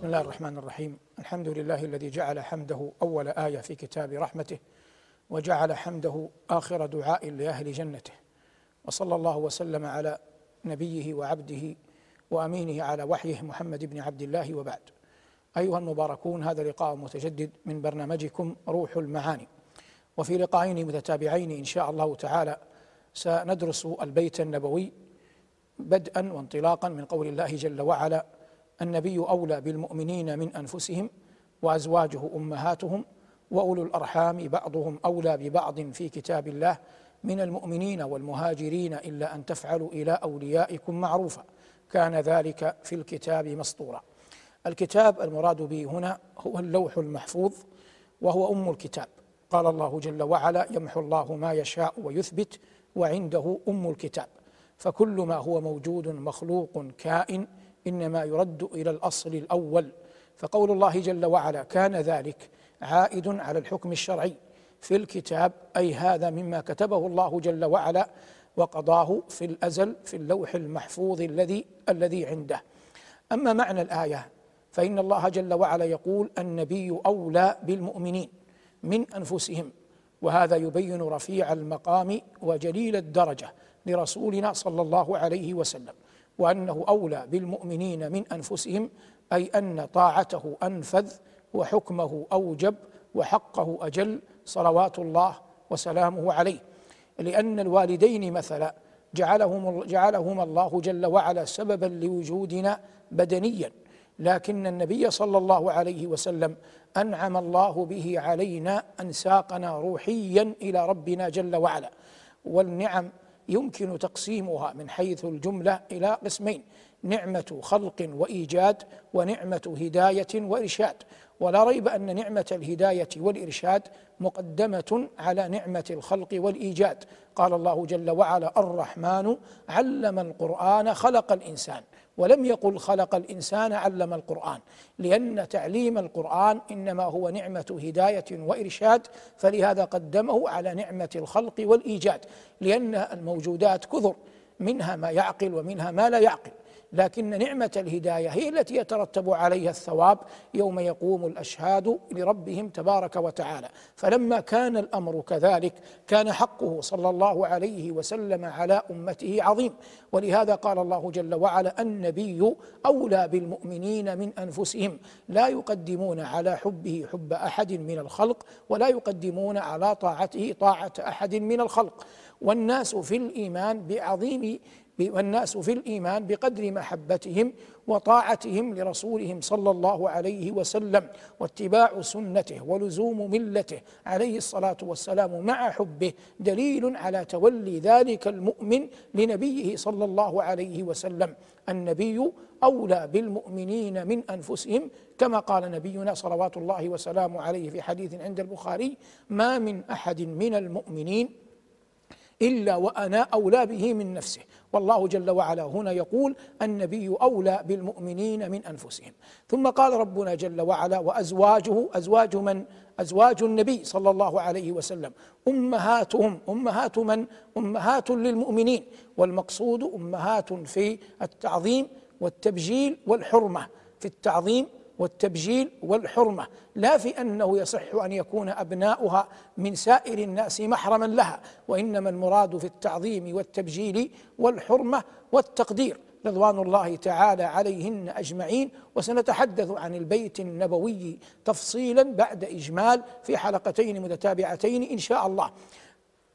بسم الله الرحمن الرحيم. الحمد لله الذي جعل حمده أول آية في كتاب رحمته وجعل حمده آخر دعاء لأهل جنته وصلى الله وسلم على نبيه وعبده وأمينه على وحيه محمد بن عبد الله وبعد. أيها المباركون هذا لقاء متجدد من برنامجكم روح المعاني. وفي لقاءين متتابعين إن شاء الله تعالى سندرس البيت النبوي بدءا وانطلاقا من قول الله جل وعلا النبي أولى بالمؤمنين من أنفسهم وأزواجه أمهاتهم وأولو الأرحام بعضهم أولى ببعض في كتاب الله من المؤمنين والمهاجرين إلا أن تفعلوا إلى أوليائكم معروفا. كان ذلك في الكتاب مسطورا. الكتاب المراد به هنا هو اللوح المحفوظ وهو أم الكتاب. قال الله جل وعلا يمحو الله ما يشاء ويثبت وعنده أم الكتاب. فكل ما هو موجود مخلوق كائن إنما يرد إلى الأصل الأول. فقول الله جل وعلا كان ذلك عائد على الحكم الشرعي في الكتاب أي هذا مما كتبه الله جل وعلا وقضاه في الأزل في اللوح المحفوظ الذي الذي عنده. أما معنى الآية فإن الله جل وعلا يقول النبي أولى بالمؤمنين من أنفسهم وهذا يبين رفيع المقام وجليل الدرجة لرسولنا صلى الله عليه وسلم. وأنه أولى بالمؤمنين من أنفسهم أي أن طاعته أنفذ وحكمه أوجب وحقه أجل صلوات الله وسلامه عليه. لأن الوالدين مثلا جعلهم جعلهما الله جل وعلا سببا لوجودنا بدنيا. لكن النبي صلى الله عليه وسلم أنعم الله به علينا أن ساقنا روحيا إلى ربنا جل وعلا. والنعم يمكن تقسيمها من حيث الجملة إلى قسمين نعمة خلق وإيجاد ونعمة هداية وإرشاد. ولا ريب أن نعمة الهداية والإرشاد مقدمة على نعمة الخلق والإيجاد. قال الله جل وعلا الرحمن علم القرآن خلق الإنسان. ولم يقل خلق الإنسان علم القرآن. لأن تعليم القرآن إنما هو نعمة هداية وإرشاد فلهذا قدمه على نعمة الخلق والإيجاد. لأن الموجودات كثر منها ما يعقل ومنها ما لا يعقل. لكن نعمة الهداية هي التي يترتب عليها الثواب يوم يقوم الأشهاد لربهم تبارك وتعالى. فلما كان الأمر كذلك كان حقه صلى الله عليه وسلم على أمته عظيم. ولهذا قال الله جل وعلا النبي أولى بالمؤمنين من أنفسهم. لا يقدمون على حبه حب أحد من الخلق ولا يقدمون على طاعته طاعة أحد من الخلق. والناس في الإيمان بعظيم والناس في الإيمان بقدر محبتهم وطاعتهم لرسولهم صلى الله عليه وسلم واتباع سنته ولزوم ملته عليه الصلاة والسلام مع حبه دليل على تولي ذلك المؤمن لنبيه صلى الله عليه وسلم. النبي أولى بالمؤمنين من أنفسهم كما قال نبينا صلوات الله وسلامه عليه في حديث عند البخاري ما من أحد من المؤمنين إلا وأنا أولى به من نفسه. والله جل وعلا هنا يقول النبي أولى بالمؤمنين من أنفسهم. ثم قال ربنا جل وعلا وأزواجه أزواج من؟ أزواج النبي صلى الله عليه وسلم. أمهاتهم أمهات من؟ أمهات للمؤمنين. والمقصود أمهات في التعظيم والتبجيل والحرمة. في التعظيم والتبجيل والحرمة. لا في أنه يصح أن يكون أبناؤها من سائر الناس محرما لها وإنما المراد في التعظيم والتبجيل والحرمة والتقدير. رضوان الله تعالى عليهن أجمعين. وسنتحدث عن البيت النبوي تفصيلا بعد إجمال في حلقتين متتابعتين إن شاء الله.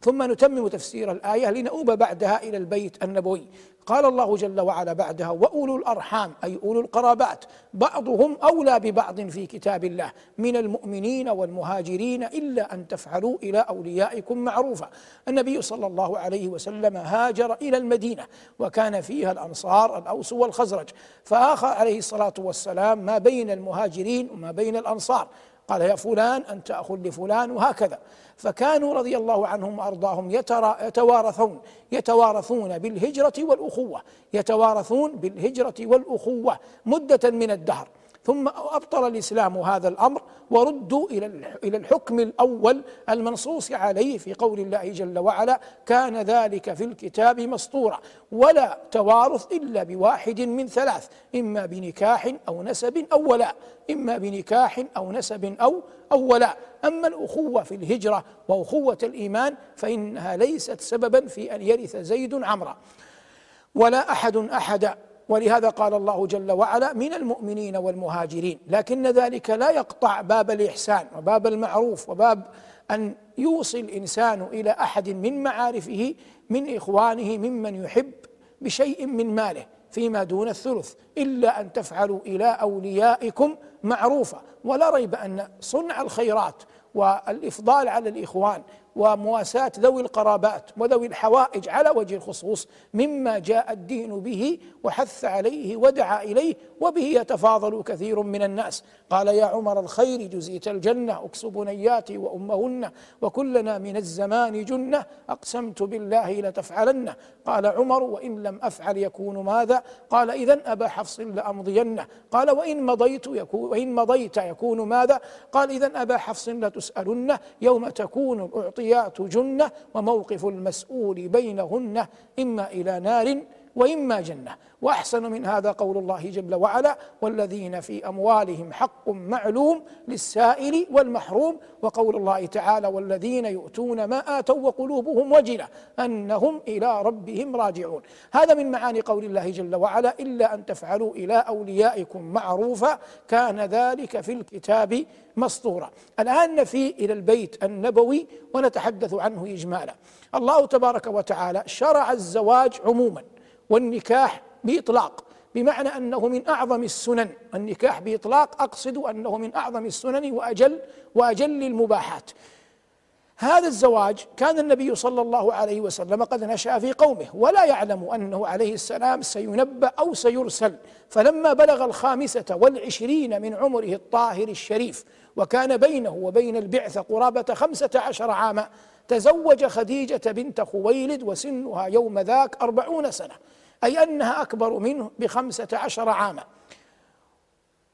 ثم نتمم تفسير الآية لنؤوب بعدها إلى البيت النبوي. قال الله جل وعلا بعدها وأولو الأرحام أي أولو القرابات بعضهم أولى ببعض في كتاب الله. من المؤمنين والمهاجرين إلا أن تفعلوا إلى أوليائكم معروفا. النبي صلى الله عليه وسلم هاجر إلى المدينة وكان فيها الأنصار الأوس والخزرج. فاخى عليه الصلاة والسلام ما بين المهاجرين وما بين الأنصار. قال يا فلان أنت أخ لفلان وهكذا. فكانوا رضي الله عنهم وأرضاهم يتوارثون يتوارثون بالهجرة والأخوة يتوارثون بالهجرة والأخوة مدة من الدهر. ثم أبطل الإسلام هذا الأمر وردوا إلى الحكم الأول المنصوص عليه في قول الله جل وعلا كان ذلك في الكتاب مسطورا ولا توارث إلا بواحد من ثلاث إما بنكاح أو نسب أو ولاء إما بنكاح أو نسب أو أو ولاء. أما الأخوة في الهجرة وأخوة الإيمان فإنها ليست سببا في أن يرث زيد عمرا ولا أحد أحدا ولهذا قال الله جل وعلا من المؤمنين والمهاجرين لكن ذلك لا يقطع باب الإحسان وباب المعروف وباب أن يوصي الإنسان إلى أحد من معارفه من إخوانه ممن يحب بشيء من ماله فيما دون الثلث إلا أن تفعلوا إلى أوليائكم معروفا ولا ريب أن صنع الخيرات والإفضال على الإخوان ومواساة ذوي القرابات وذوي الحوائج على وجه الخصوص مما جاء الدين به وحث عليه ودعا إليه وبه يتفاضل كثير من الناس. قال يا عمر الخير جزيت الجنة أكس بنياتي وأمهن وكلنا من الزمان جنة أقسمت بالله لتفعلن. قال عمر وإن لم أفعل يكون ماذا؟ قال إذا أبا حفص لأمضين. قال وإن مضيت يكون وإن مضيت يكون ماذا؟ قال إذا أبا حفص لتسألن يوم تكون الأعطي العطيات جنة وموقف المسؤول بينهن إما إلى نار وإما جنة. وأحسن من هذا قول الله جل وعلا والذين في أموالهم حق معلوم للسائل والمحروم وقول الله تعالى والذين يؤتون ما آتوا وقلوبهم وجلة أنهم إلى ربهم راجعون. هذا من معاني قول الله جل وعلا إلا أن تفعلوا إلى أوليائكم معروفا كان ذلك في الكتاب مسطورا الآن نفي إلى البيت النبوي ونتحدث عنه اجمالا. الله تبارك وتعالى شرع الزواج عموما. والنكاح بإطلاق بمعنى أنه من أعظم السنن. النكاح بإطلاق أقصد أنه من أعظم السنن وأجل وأجل المباحات هذا الزواج كان النبي صلى الله عليه وسلم قد نشأ في قومه ولا يعلم أنه عليه السلام سينبأ أو سيرسل. فلما بلغ الخامسة والعشرين من عمره الطاهر الشريف وكان بينه وبين البعثة قرابة خمسة عشر عاما تزوج خديجة بنت خويلد وسنها يوم ذاك أربعون سنة. أي أنها أكبر منه بخمسة عشر عاما.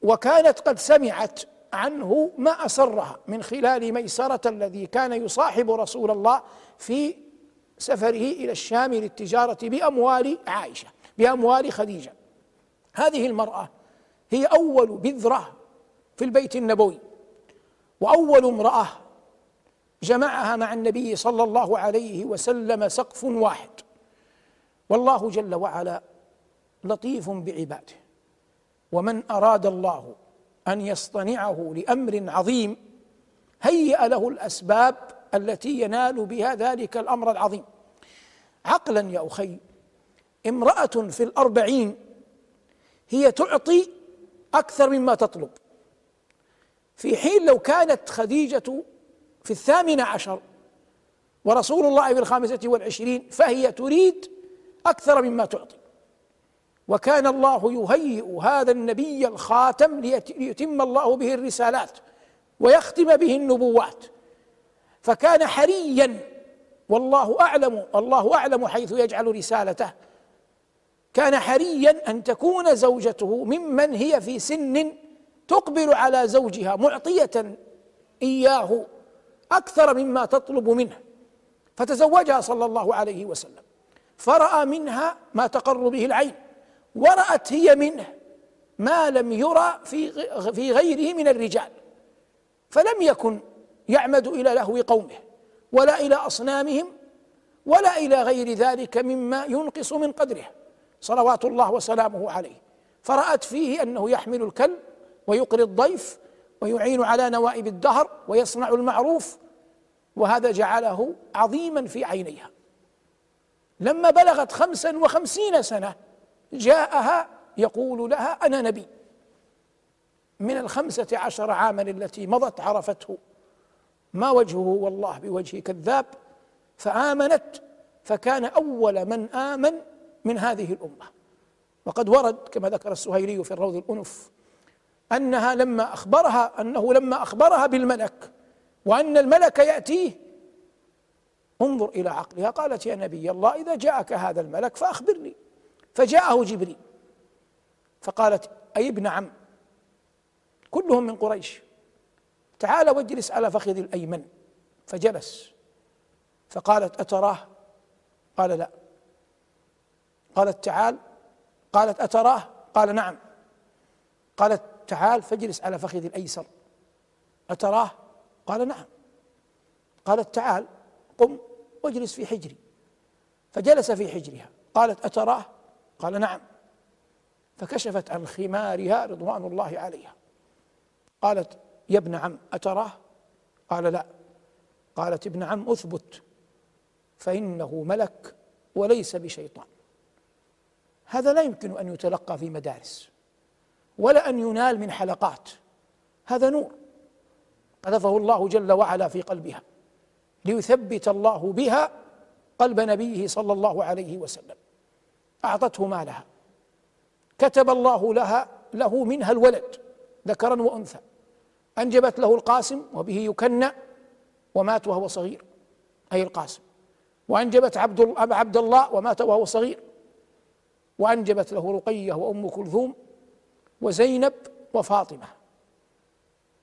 وكانت قد سمعت عنه ما أسرها من خلال ميسرة الذي كان يصاحب رسول الله في سفره إلى الشام للتجارة بأموال عائشة بأموال خديجة. هذه المرأة هي أول بذرة في البيت النبوي وأول امرأة جمعها مع النبي صلى الله عليه وسلم سقف واحد. والله جل وعلا لطيف بعباده. ومن أراد الله أن يصطنعه لأمر عظيم هيأ له الأسباب التي ينال بها ذلك الأمر العظيم. عقلا يا أخي امرأة في الأربعين هي تعطي أكثر مما تطلب. في حين لو كانت خديجة في الثامنة عشر ورسول الله في الخامسة والعشرين فهي تريد أكثر مما تعطي. وكان الله يهيئ هذا النبي الخاتم ليتم الله به الرسالات ويختم به النبوات. فكان حريا والله أعلم الله أعلم حيث يجعل رسالته. كان حريا أن تكون زوجته ممن هي في سن تقبل على زوجها معطية إياه أكثر مما تطلب منه. فتزوجها صلى الله عليه وسلم. فرأى منها ما تقر به العين ورأت هي منه ما لم يرى في في غيره من الرجال. فلم يكن يعمد إلى لهو قومه ولا إلى أصنامهم ولا إلى غير ذلك مما ينقص من قدره. صلوات الله وسلامه عليه. فرأت فيه أنه يحمل الكلب ويقري الضيف ويعين على نوائب الدهر ويصنع المعروف وهذا جعله عظيما في عينيها. لما بلغت خمسا وخمسين سنة جاءها يقول لها أنا نبي. من الخمسة عشر عاما التي مضت عرفته. ما وجهه والله بوجه كذاب. فآمنت فكان أول من آمن من هذه الأمة. وقد ورد كما ذكر السهيلي في الروض الأنف أنها لما أخبرها أنه لما أخبرها بالملك وأن الملك يأتيه انظر إلى عقلها. قالت يا نبي الله إذا جاءك هذا الملك فأخبرني. فجاءه جبريل. فقالت أي ابن عم؟ كلهم من قريش. تعال واجلس على فخذ الأيمن. فجلس. فقالت أتراه؟ قال لا. قالت تعال. قالت أتراه؟ قال نعم. قالت تعال فاجلس على فخذ الأيسر. أتراه؟ قال نعم. قالت تعال قم. واجلس في حجري. فجلس في حجرها. قالت أتراه؟ قال نعم. فكشفت عن خمارها رضوان الله عليها. قالت يا ابن عم أتراه؟ قال لا. قالت ابن عم أثبت. فإنه ملك وليس بشيطان. هذا لا يمكن أن يتلقى في مدارس ولا أن ينال من حلقات. هذا نور. قذفه الله جل وعلا في قلبها. ليثبت الله بها قلب نبيه صلى الله عليه وسلم. أعطته مالها. كتب الله لها له منها الولد ذكرا وأنثى. أنجبت له القاسم وبه يكنى ومات وهو صغير أي القاسم. وأنجبت عبد عبد الله ومات وهو صغير. وأنجبت له رقية وأم كلثوم وزينب وفاطمة.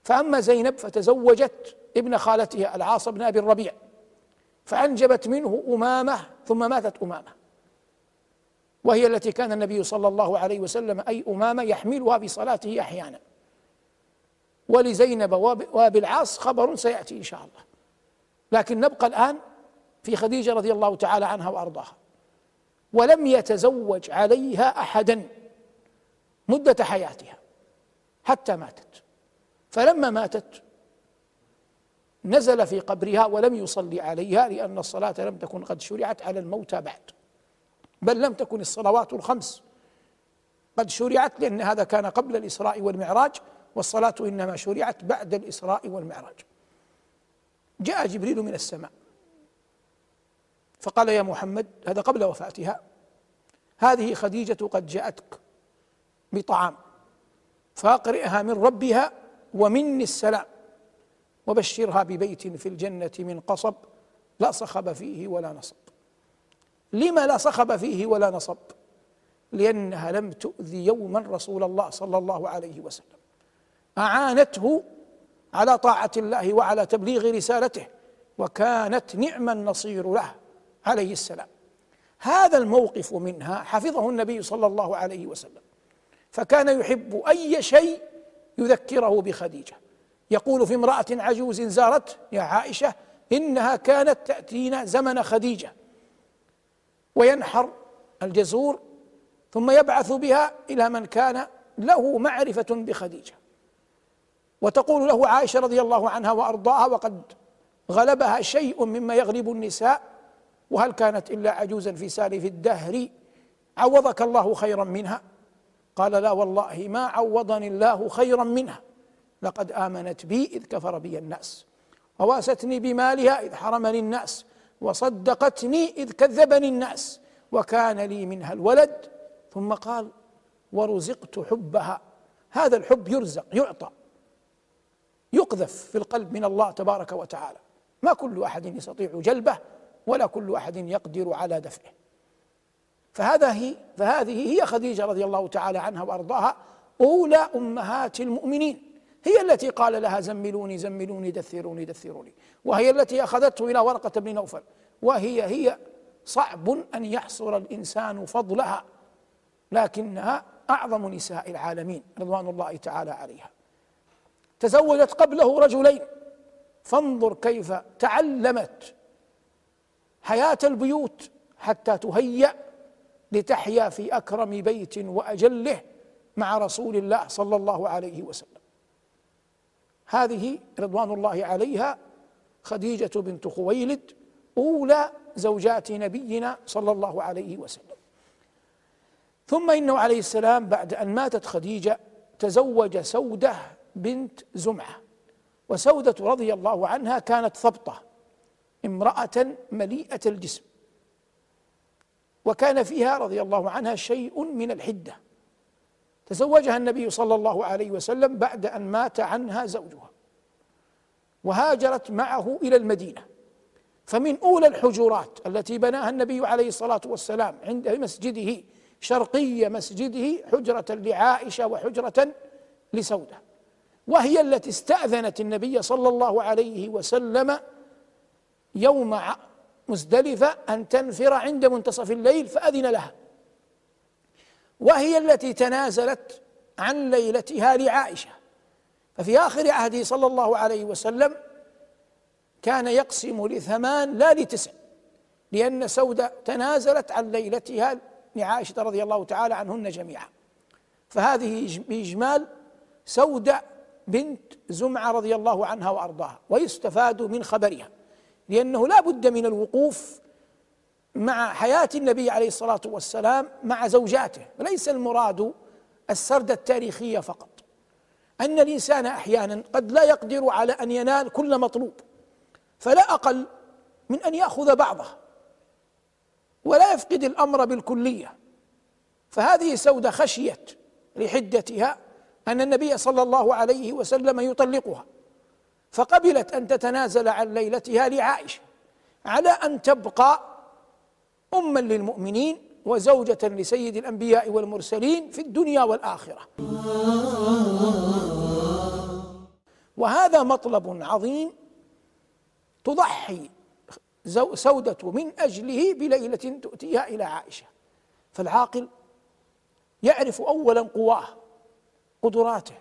فأما زينب فتزوجت ابن خالتها العاص بن أبي الربيع فأنجبت منه أمامة ثم ماتت أمامة. وهي التي كان النبي صلى الله عليه وسلم أي أمامة يحملها في صلاته أحيانا. ولزينب وابي العاص خبر سيأتي إن شاء الله. لكن نبقى الآن في خديجة رضي الله تعالى عنها وأرضاها. ولم يتزوج عليها أحدا مدة حياتها حتى ماتت. فلما ماتت نزل في قبرها ولم يصلي عليها لأن الصلاة لم تكن قد شرعت على الموتى بعد. بل لم تكن الصلوات الخمس. قد شرعت لأن هذا كان قبل الإسراء والمعراج والصلاة إنما شرعت بعد الإسراء والمعراج. جاء جبريل من السماء. فقال يا محمد هذا قبل وفاتها. هذه خديجة قد جاءتك بطعام فأقرئها من ربها ومني السلام. وبشرها ببيت في الجنة من قصب لا صخب فيه ولا نصب. لما لا صخب فيه ولا نصب؟ لأنها لم تؤذي يوما رسول الله صلى الله عليه وسلم. أعانته على طاعة الله وعلى تبليغ رسالته وكانت نعم النصير له عليه السلام. هذا الموقف منها حفظه النبي صلى الله عليه وسلم. فكان يحب أي شيء يذكره بخديجة. يقول في امرأة عجوز زارت يا عائشة إنها كانت تأتينا زمن خديجة. وينحر الجزور ثم يبعث بها إلى من كان له معرفة بخديجة. وتقول له عائشة رضي الله عنها وأرضاها وقد غلبها شيء مما يغلب النساء وهل كانت إلا عجوزا في سالف الدهر عوضك الله خيرا منها؟ قال لا والله ما عوضني الله خيرا منها. لقد آمنت بي إذ كفر بي الناس وواستني بمالها إذ حرمني الناس وصدقتني إذ كذبني الناس وكان لي منها الولد. ثم قال ورزقت حبها. هذا الحب يرزق يعطى يقذف في القلب من الله تبارك وتعالى. ما كل أحد يستطيع جلبه ولا كل أحد يقدر على دفعه. فهذا هي فهذه هي خديجة رضي الله تعالى عنها وأرضاها أولى أمهات المؤمنين. هي التي قال لها زملوني زملوني دثروني دثروني. وهي التي أخذته إلى ورقة بن نوفل. وهي هي صعب أن يحصر الإنسان فضلها لكنها أعظم نساء العالمين رضوان الله تعالى عليها. تزوجت قبله رجلين. فانظر كيف تعلمت حياة البيوت حتى تهيأ لتحيا في أكرم بيت وأجله مع رسول الله صلى الله عليه وسلم. هذه رضوان الله عليها خديجة بنت خويلد أولى زوجات نبينا صلى الله عليه وسلم. ثم إنه عليه السلام بعد أن ماتت خديجة تزوج سودة بنت زمعة وسودة رضي الله عنها كانت ثبطة امرأة مليئة الجسم وكان فيها رضي الله عنها شيء من الحدة. تزوجها النبي صلى الله عليه وسلم بعد أن مات عنها زوجها وهاجرت معه إلى المدينة. فمن أولى الحجرات التي بناها النبي عليه الصلاة والسلام عند مسجده شرقي مسجده حجرة لعائشة وحجرة لسودة. وهي التي استأذنت النبي صلى الله عليه وسلم يوم مزدلفة أن تنفر عند منتصف الليل فأذن لها. وهي التي تنازلت عن ليلتها لعائشة. ففي آخر عهده صلى الله عليه وسلم كان يقسم لثمان لا لتسع لأن سودة تنازلت عن ليلتها لعائشة رضي الله تعالى عنهن جميعا. فهذه بإجمال سودة بنت زمعة رضي الله عنها وأرضاها ويستفاد من خبرها لأنه لا بد من الوقوف مع حياة النبي عليه الصلاة والسلام مع زوجاته وليس المراد السرد التاريخية فقط. أن الإنسان أحيانا قد لا يقدر على أن ينال كل مطلوب فلا أقل من أن يأخذ بعضه ولا يفقد الأمر بالكلية. فهذه سودة خشيت لحدتها أن النبي صلى الله عليه وسلم يطلقها. فقبلت أن تتنازل عن ليلتها لعائشة على أن تبقى أما للمؤمنين وزوجة لسيد الأنبياء والمرسلين في الدنيا والآخرة. وهذا مطلب عظيم تضحي سودة من أجله بليلة تؤتيها إلى عائشة. فالعاقل يعرف أولا قواه قدراته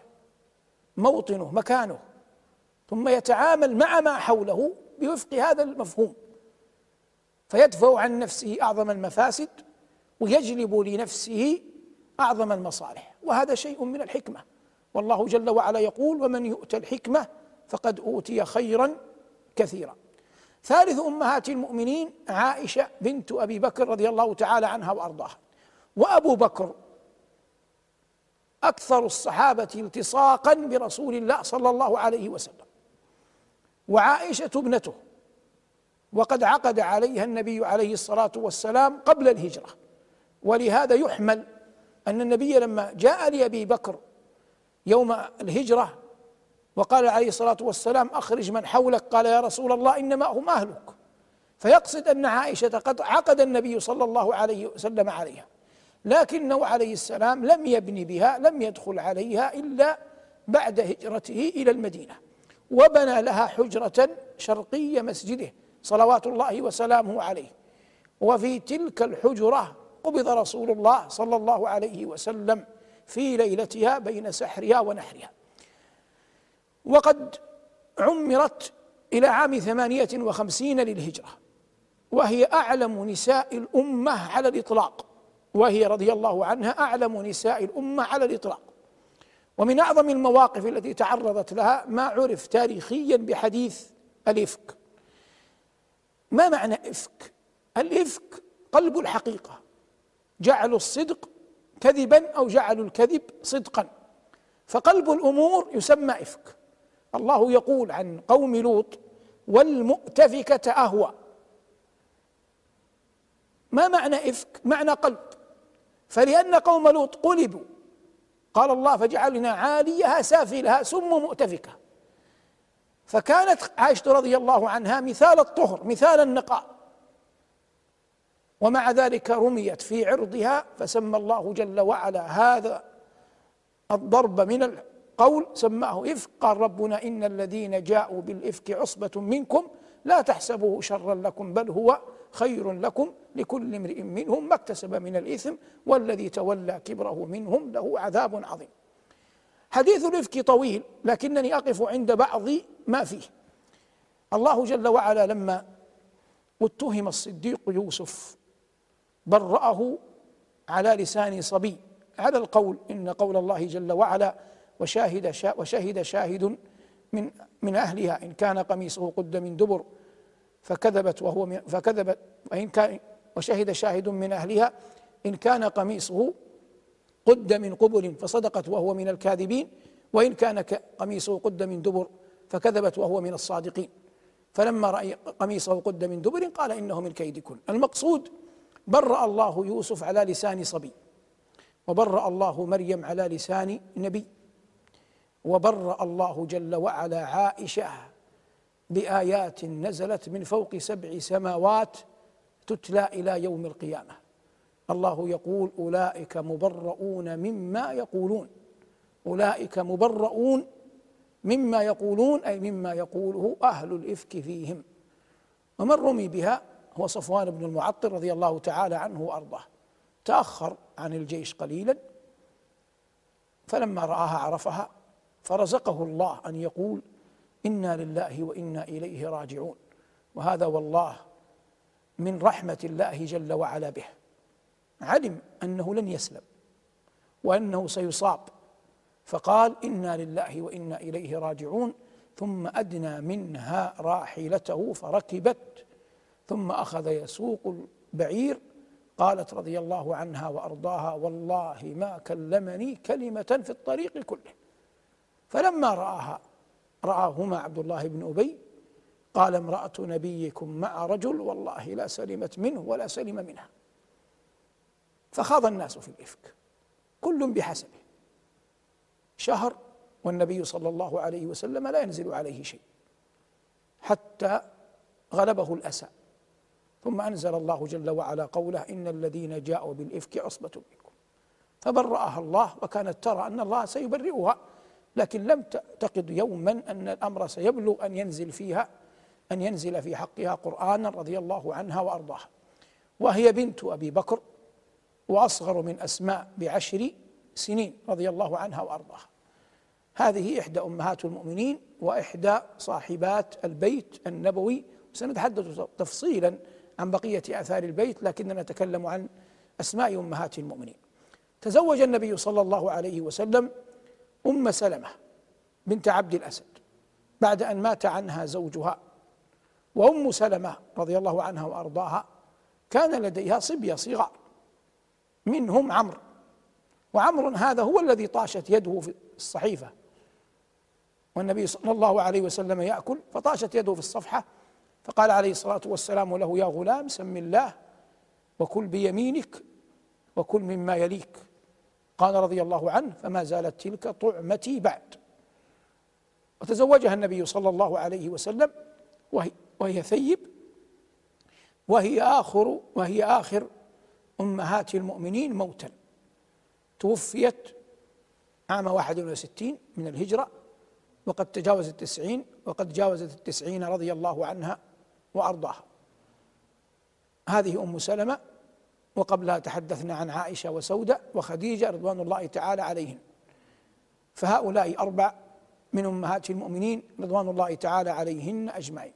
موطنه مكانه ثم يتعامل مع ما حوله بوفق هذا المفهوم. فيدفع عن نفسه أعظم المفاسد ويجلب لنفسه أعظم المصالح. وهذا شيء من الحكمة. والله جل وعلا يقول ومن يؤت الحكمة فقد أوتي خيرا كثيرا. ثالث أمهات المؤمنين عائشة بنت أبي بكر رضي الله تعالى عنها وأرضاها. وأبو بكر أكثر الصحابة التصاقا برسول الله صلى الله عليه وسلم. وعائشة ابنته وقد عقد عليها النبي عليه الصلاة والسلام قبل الهجرة. ولهذا يحمل أن النبي لما جاء لأبي بكر يوم الهجرة وقال عليه الصلاة والسلام أخرج من حولك قال يا رسول الله إنما هم أهلك. فيقصد أن عائشة قد عقد النبي صلى الله عليه وسلم عليها لكنه عليه السلام لم يبني بها لم يدخل عليها إلا بعد هجرته إلى المدينة وبنى لها حجرة شرقي مسجده. صلوات الله وسلامه عليه. وفي تلك الحجرة قبض رسول الله صلى الله عليه وسلم في ليلتها بين سحرها ونحرها. وقد عمرت إلى عام ثمانية وخمسين للهجرة وهي أعلم نساء الأمة على الإطلاق وهي رضي الله عنها أعلم نساء الأمة على الإطلاق. ومن أعظم المواقف التي تعرضت لها ما عرف تاريخيا بحديث الإفك. ما معنى إفك؟ الإفك قلب الحقيقة. جعلوا الصدق كذبا أو جعلوا الكذب صدقا. فقلب الأمور يسمى إفك. الله يقول عن قوم لوط والمؤتفكة أهوى. ما معنى إفك؟ معنى قلب. فلأن قوم لوط قلبوا قال الله فجعلنا عاليها سافلها سم مؤتفكة. فكانت عائشة رضي الله عنها مثال الطهر مثال النقاء. ومع ذلك رميت في عرضها فسمى الله جل وعلا هذا الضرب من القول سماه إفك قال ربنا إن الذين جاءوا بالإفك عصبة منكم لا تحسبوه شرا لكم بل هو خير لكم لكل امرئ منهم ما اكتسب من الإثم والذي تولى كبره منهم له عذاب عظيم. حديث الإفك طويل لكنني أقف عند بعض ما فيه. الله جل وعلا لما اتهم الصديق يوسف برأه على لسان صبي على القول إن قول الله جل وعلا وشاهد شا وشهد شاهد من من أهلها إن كان قميصه قد من دبر فكذبت وهو فكذبت وإن كان وشهد شاهد من أهلها إن كان قميصه قد من قبل فصدقت وهو من الكاذبين وإن كان قميصه قد من دبر فكذبت وهو من الصادقين. فلما رأي قميصه قد من دبر قال إنه من كيدكن المقصود برأ الله يوسف على لسان صبي وبرأ الله مريم على لسان نبي وبرأ الله جل وعلا عائشة بآيات نزلت من فوق سبع سماوات تتلى إلى يوم القيامة. الله يقول أولئك مبرؤون مما يقولون. أولئك مبرؤون مما يقولون أي مما يقوله أهل الإفك فيهم. ومن رمي بها هو صفوان بن المعطل رضي الله تعالى عنه وأرضاه. تأخر عن الجيش قليلا فلما رآها عرفها فرزقه الله أن يقول إنا لله وإنا إليه راجعون. وهذا والله من رحمة الله جل وعلا به. علم أنه لن يسلم وأنه سيصاب. فقال إنا لله وإنا إليه راجعون ثم أدنى منها راحلته فركبت ثم أخذ يسوق البعير. قالت رضي الله عنها وأرضاها والله ما كلمني كلمة في الطريق كله. فلما رآها رآهما عبد الله بن أبي قال امرأة نبيكم مع رجل والله لا سلمت منه ولا سلم منها. فخاض الناس في الإفك. كل بحسبه. شهر والنبي صلى الله عليه وسلم لا ينزل عليه شيء. حتى غلبه الأسى. ثم أنزل الله جل وعلا قوله إن الذين جاءوا بالإفك عصبة منكم. فبرأها الله وكانت ترى أن الله سيبرئها. لكن لم تعتقد يوما أن الأمر سيبلغ أن ينزل فيها أن ينزل في حقها قرآنا رضي الله عنها وأرضاها. وهي بنت أبي بكر وأصغر من أسماء بعشر سنين رضي الله عنها وأرضاها. هذه إحدى أمهات المؤمنين وإحدى صاحبات البيت النبوي. سنتحدث تفصيلا عن بقية آثار البيت لكننا نتكلم عن أسماء أمهات المؤمنين. تزوج النبي صلى الله عليه وسلم أم سلمة بنت عبد الأسد بعد أن مات عنها زوجها. وأم سلمة رضي الله عنها وأرضاها كان لديها صبية صغار. منهم عمرو. وعمر هذا هو الذي طاشت يده في الصحيفة. والنبي صلى الله عليه وسلم يأكل فطاشت يده في الصفحة فقال عليه الصلاة والسلام له يا غلام سم الله وكل بيمينك وكل مما يليك. قال رضي الله عنه فما زالت تلك طعمتي بعد. وتزوجها النبي صلى الله عليه وسلم وهي, وهي ثيب وهي آخر وهي آخر أمهات المؤمنين موتا. توفيت عام واحد وستين من الهجرة وقد تجاوزت التسعين وقد جاوزت التسعين رضي الله عنها وأرضاها. هذه أم سلمة وقبلها تحدثنا عن عائشة وسودة وخديجة رضوان الله تعالى عليهن. فهؤلاء أربع من أمهات المؤمنين رضوان الله تعالى عليهن أجمعين.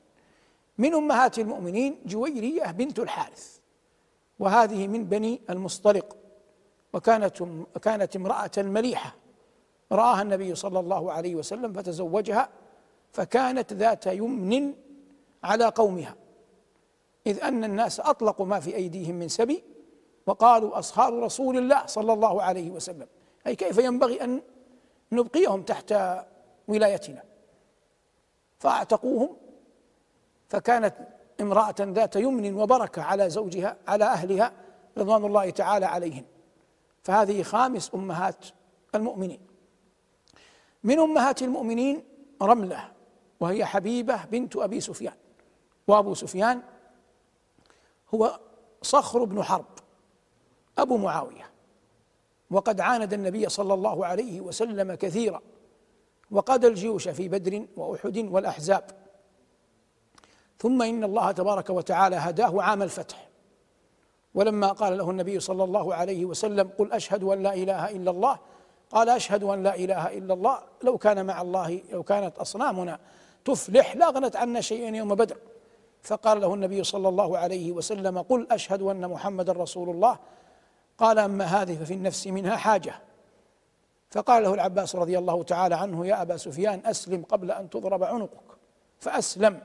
من أمهات المؤمنين جويرية بنت الحارث. وهذه من بني المصطلق. وكانت كانت امرأة مليحة رآها النبي صلى الله عليه وسلم فتزوجها فكانت ذات يمن على قومها. إذ أن الناس أطلقوا ما في أيديهم من سبي وقالوا أصهار رسول الله صلى الله عليه وسلم. أي كيف ينبغي أن نبقيهم تحت ولايتنا؟ فأعتقوهم فكانت امرأة ذات يمن وبركة على زوجها على أهلها رضوان الله تعالى عليهم فهذه خامس أمهات المؤمنين. من أمهات المؤمنين رملة وهي حبيبة بنت أبي سفيان. وأبو سفيان هو صخر بن حرب أبو معاوية. وقد عاند النبي صلى الله عليه وسلم كثيرا. وقاد الجيوش في بدر وأحد والأحزاب. ثم إن الله تبارك وتعالى هداه عام الفتح. ولما قال له النبي صلى الله عليه وسلم قل أشهد أن لا إله إلا الله قال أشهد أن لا إله إلا الله لو كان مع الله لو كانت أصنامنا تفلح لاغنت عنا شيئا يوم بدر. فقال له النبي صلى الله عليه وسلم قل أشهد أن محمدا رسول الله. قال أما هذه ففي النفس منها حاجة. فقال له العباس رضي الله تعالى عنه يا أبا سفيان أسلم قبل أن تضرب عنقك. فأسلم.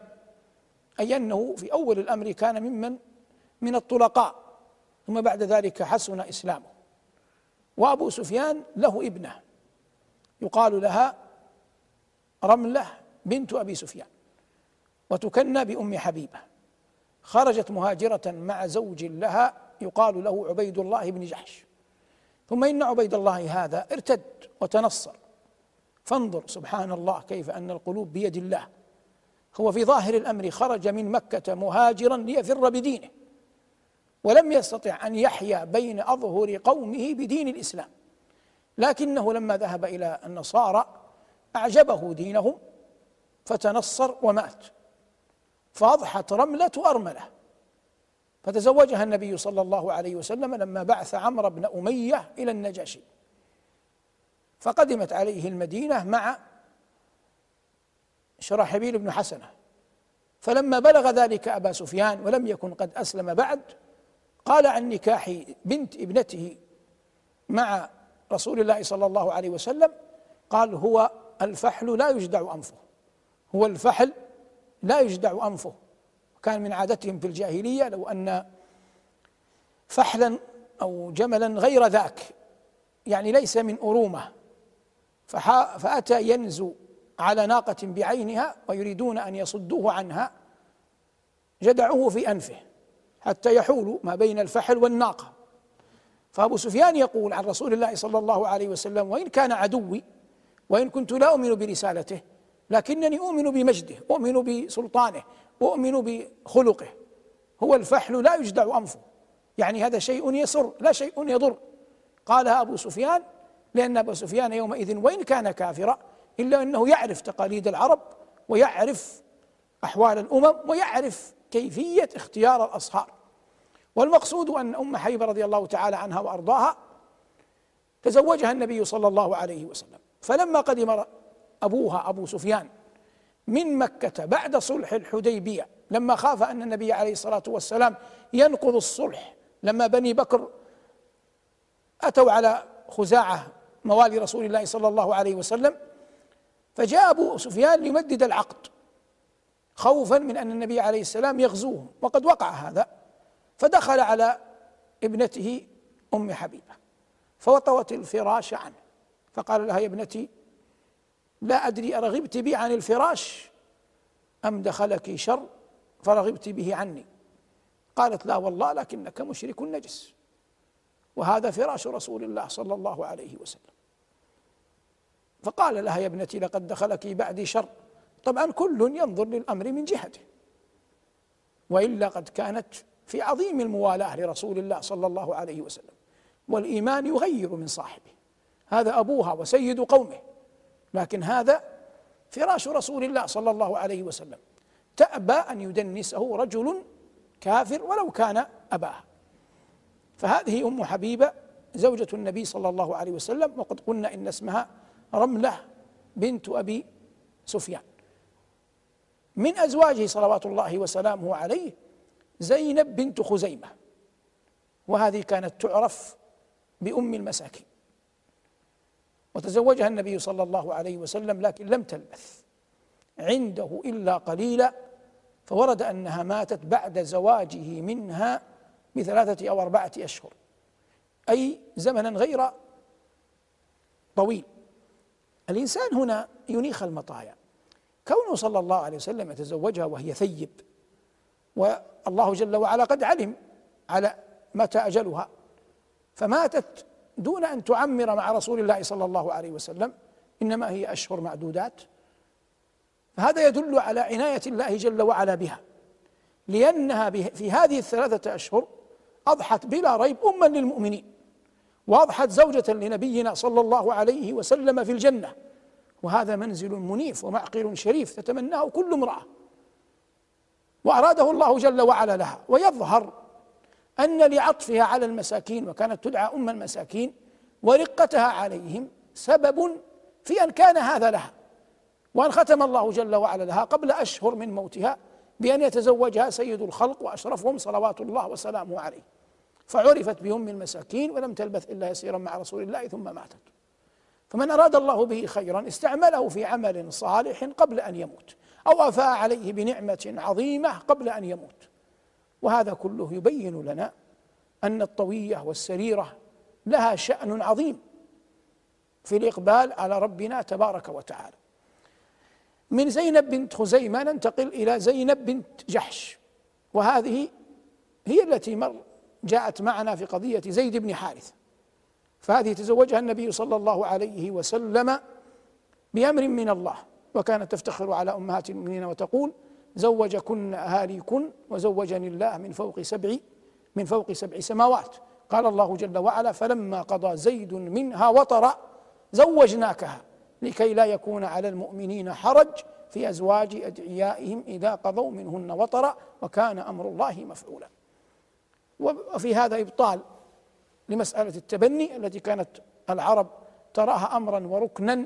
أي أنه في أول الأمر كان ممن من الطلقاء ثم بعد ذلك حسن إسلامه. وأبو سفيان له ابنة يقال لها رملة بنت أبي سفيان وتكنى بأم حبيبة. خرجت مهاجرة مع زوج لها يقال له عبيد الله بن جحش. ثم إن عبيد الله هذا ارتد وتنصر. فانظر سبحان الله كيف أن القلوب بيد الله. هو في ظاهر الأمر خرج من مكة مهاجرا ليفر بدينه ولم يستطع أن يحيا بين أظهر قومه بدين الإسلام. لكنه لما ذهب إلى النصارى أعجبه دينهم فتنصر ومات. فأضحت رملة أرملة. فتزوجها النبي صلى الله عليه وسلم لما بعث عمرو بن أمية إلى النجاشي. فقدمت عليه المدينة مع شراحبيل بن حسنة. فلما بلغ ذلك أبا سفيان ولم يكن قد أسلم بعد قال عن نكاح بنت ابنته مع رسول الله صلى الله عليه وسلم قال هو الفحل لا يجدع أنفه. هو الفحل لا يجدع أنفه. كان من عادتهم في الجاهلية لو أن فحلا أو جملا غير ذاك يعني ليس من أرومة. فأتى ينزو على ناقة بعينها ويريدون أن يصدوه عنها جدعوه في أنفه حتى يحول ما بين الفحل والناقة. فأبو سفيان يقول عن رسول الله صلى الله عليه وسلم وإن كان عدوي وإن كنت لا أؤمن برسالته لكنني أؤمن بمجده أؤمن بسلطانه أؤمن بخلقه. هو الفحل لا يجدع أنفه. يعني هذا شيء يسر لا شيء يضر. قالها أبو سفيان لأن أبو سفيان يومئذ وإن كان كافرا إلا أنه يعرف تقاليد العرب ويعرف أحوال الأمم ويعرف كيفية اختيار الأصهار. والمقصود أن أم حبيبة رضي الله تعالى عنها وأرضاها تزوجها النبي صلى الله عليه وسلم. فلما قدم أبوها أبو سفيان من مكة بعد صلح الحديبية لما خاف أن النبي عليه الصلاة والسلام ينقض الصلح لما بني بكر أتوا على خزاعة موالي رسول الله صلى الله عليه وسلم فجاء أبو سفيان ليمدد العقد خوفا من أن النبي عليه السلام يغزوهم وقد وقع هذا فدخل على ابنته أم حبيبة فوطوت الفراش عنه فقال لها يا ابنتي لا أدري أرغبت بي عن الفراش أم دخلك شر فرغبت به عني؟ قالت لا والله لكنك مشرك نجس وهذا فراش رسول الله صلى الله عليه وسلم. فقال لها يا ابنتي لقد دخلك بعدي شر. طبعا كل ينظر للأمر من جهته. وإلا قد كانت في عظيم الموالاة لرسول الله صلى الله عليه وسلم والإيمان يغير من صاحبه. هذا أبوها وسيد قومه. لكن هذا فراش رسول الله صلى الله عليه وسلم. تأبى أن يدنسه رجل كافر ولو كان أباها. فهذه أم حبيبة زوجة النبي صلى الله عليه وسلم وقد قلنا إن اسمها رملة بنت أبي سفيان. من أزواجه صلوات الله وسلامه عليه زينب بنت خزيمة. وهذه كانت تعرف بأم المساكين. وتزوجها النبي صلى الله عليه وسلم لكن لم تلبث. عنده إلا قليلا فورد أنها ماتت بعد زواجه منها بثلاثة أو أربعة أشهر. أي زمنا غير طويل. الإنسان هنا ينيخ المطايا. كونه صلى الله عليه وسلم يتزوجها وهي ثيب والله جل وعلا قد علم على متى أجلها. فماتت دون أن تعمر مع رسول الله صلى الله عليه وسلم إنما هي أشهر معدودات. فهذا يدل على عناية الله جل وعلا بها لأنها في هذه الثلاثة أشهر أضحت بلا ريب أما للمؤمنين. وأضحت زوجة لنبينا صلى الله عليه وسلم في الجنة. وهذا منزل منيف ومعقل شريف تتمناه كل امرأة. وأراده الله جل وعلا لها. ويظهر أن لعطفها على المساكين وكانت تدعى أم المساكين ورقتها عليهم سبب في أن كان هذا لها. وأن ختم الله جل وعلا لها قبل أشهر من موتها بأن يتزوجها سيد الخلق وأشرفهم صلوات الله وسلامه عليه. فعرفت بأم المساكين ولم تلبث إلا يسيرا مع رسول الله ثم ماتت. فمن أراد الله به خيرا استعمله في عمل صالح قبل أن يموت أو أفاء عليه بنعمة عظيمة قبل أن يموت. وهذا كله يبين لنا أن الطوية والسريرة لها شأن عظيم في الإقبال على ربنا تبارك وتعالى. من زينب بنت خزيمة ننتقل إلى زينب بنت جحش وهذه هي التي مر جاءت معنا في قضية زيد بن حارث فهذه تزوجها النبي صلى الله عليه وسلم بأمر من الله وكانت تفتخر على أمهات المؤمنين وتقول زوجكن أهاليكن وزوجني الله من فوق سبع من فوق سبع سماوات. قال الله جل وعلا فلما قضى زيد منها وطرا زوجناكها لكي لا يكون على المؤمنين حرج في أزواج أدعيائهم إذا قضوا منهن وطرا وكان أمر الله مفعولا. وفي هذا إبطال لمسألة التبني التي كانت العرب تراها أمرا وركنا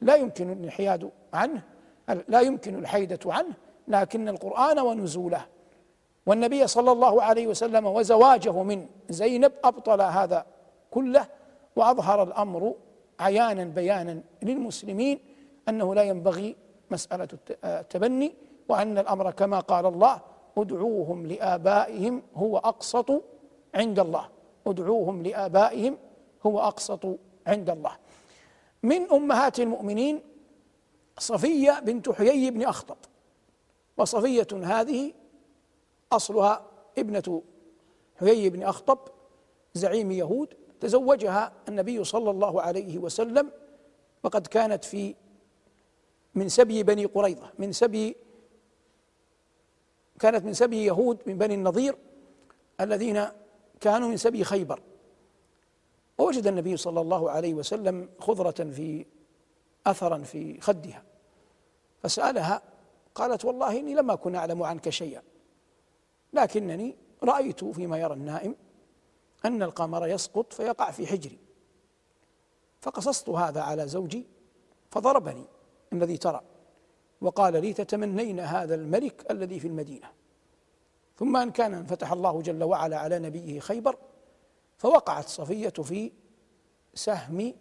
لا يمكن الانحياد عنه لا يمكن الحيدة عنه لكن القرآن ونزوله. والنبي صلى الله عليه وسلم وزواجه من زينب أبطل هذا كله وأظهر الأمر عيانا بيانا للمسلمين أنه لا ينبغي مسألة التبني وأن الأمر كما قال الله ادعوهم لآبائهم هو أقسط عند الله. ادعوهم لآبائهم هو أقسط عند الله. من أمهات المؤمنين صفية بنت حيي بن أخطب. وصفية هذه أصلها ابنة حيي بن أخطب زعيم يهود. تزوجها النبي صلى الله عليه وسلم. وقد كانت في من سبي بني قريظة من سبي كانت من سبي يهود من بني النضير الذين كانوا من سبي خيبر. ووجد النبي صلى الله عليه وسلم خضرة في أثرا في خدها فسألها قالت والله إني لم أكن أعلم عنك شيئا لكنني رأيت فيما يرى النائم أن القمر يسقط فيقع في حجري فقصصت هذا على زوجي فضربني الذي ترى. وقال لي تتمنين هذا الملك الذي في المدينة. ثم أن كان فتح الله جل وعلا على نبيه خيبر فوقعت صفية في سهم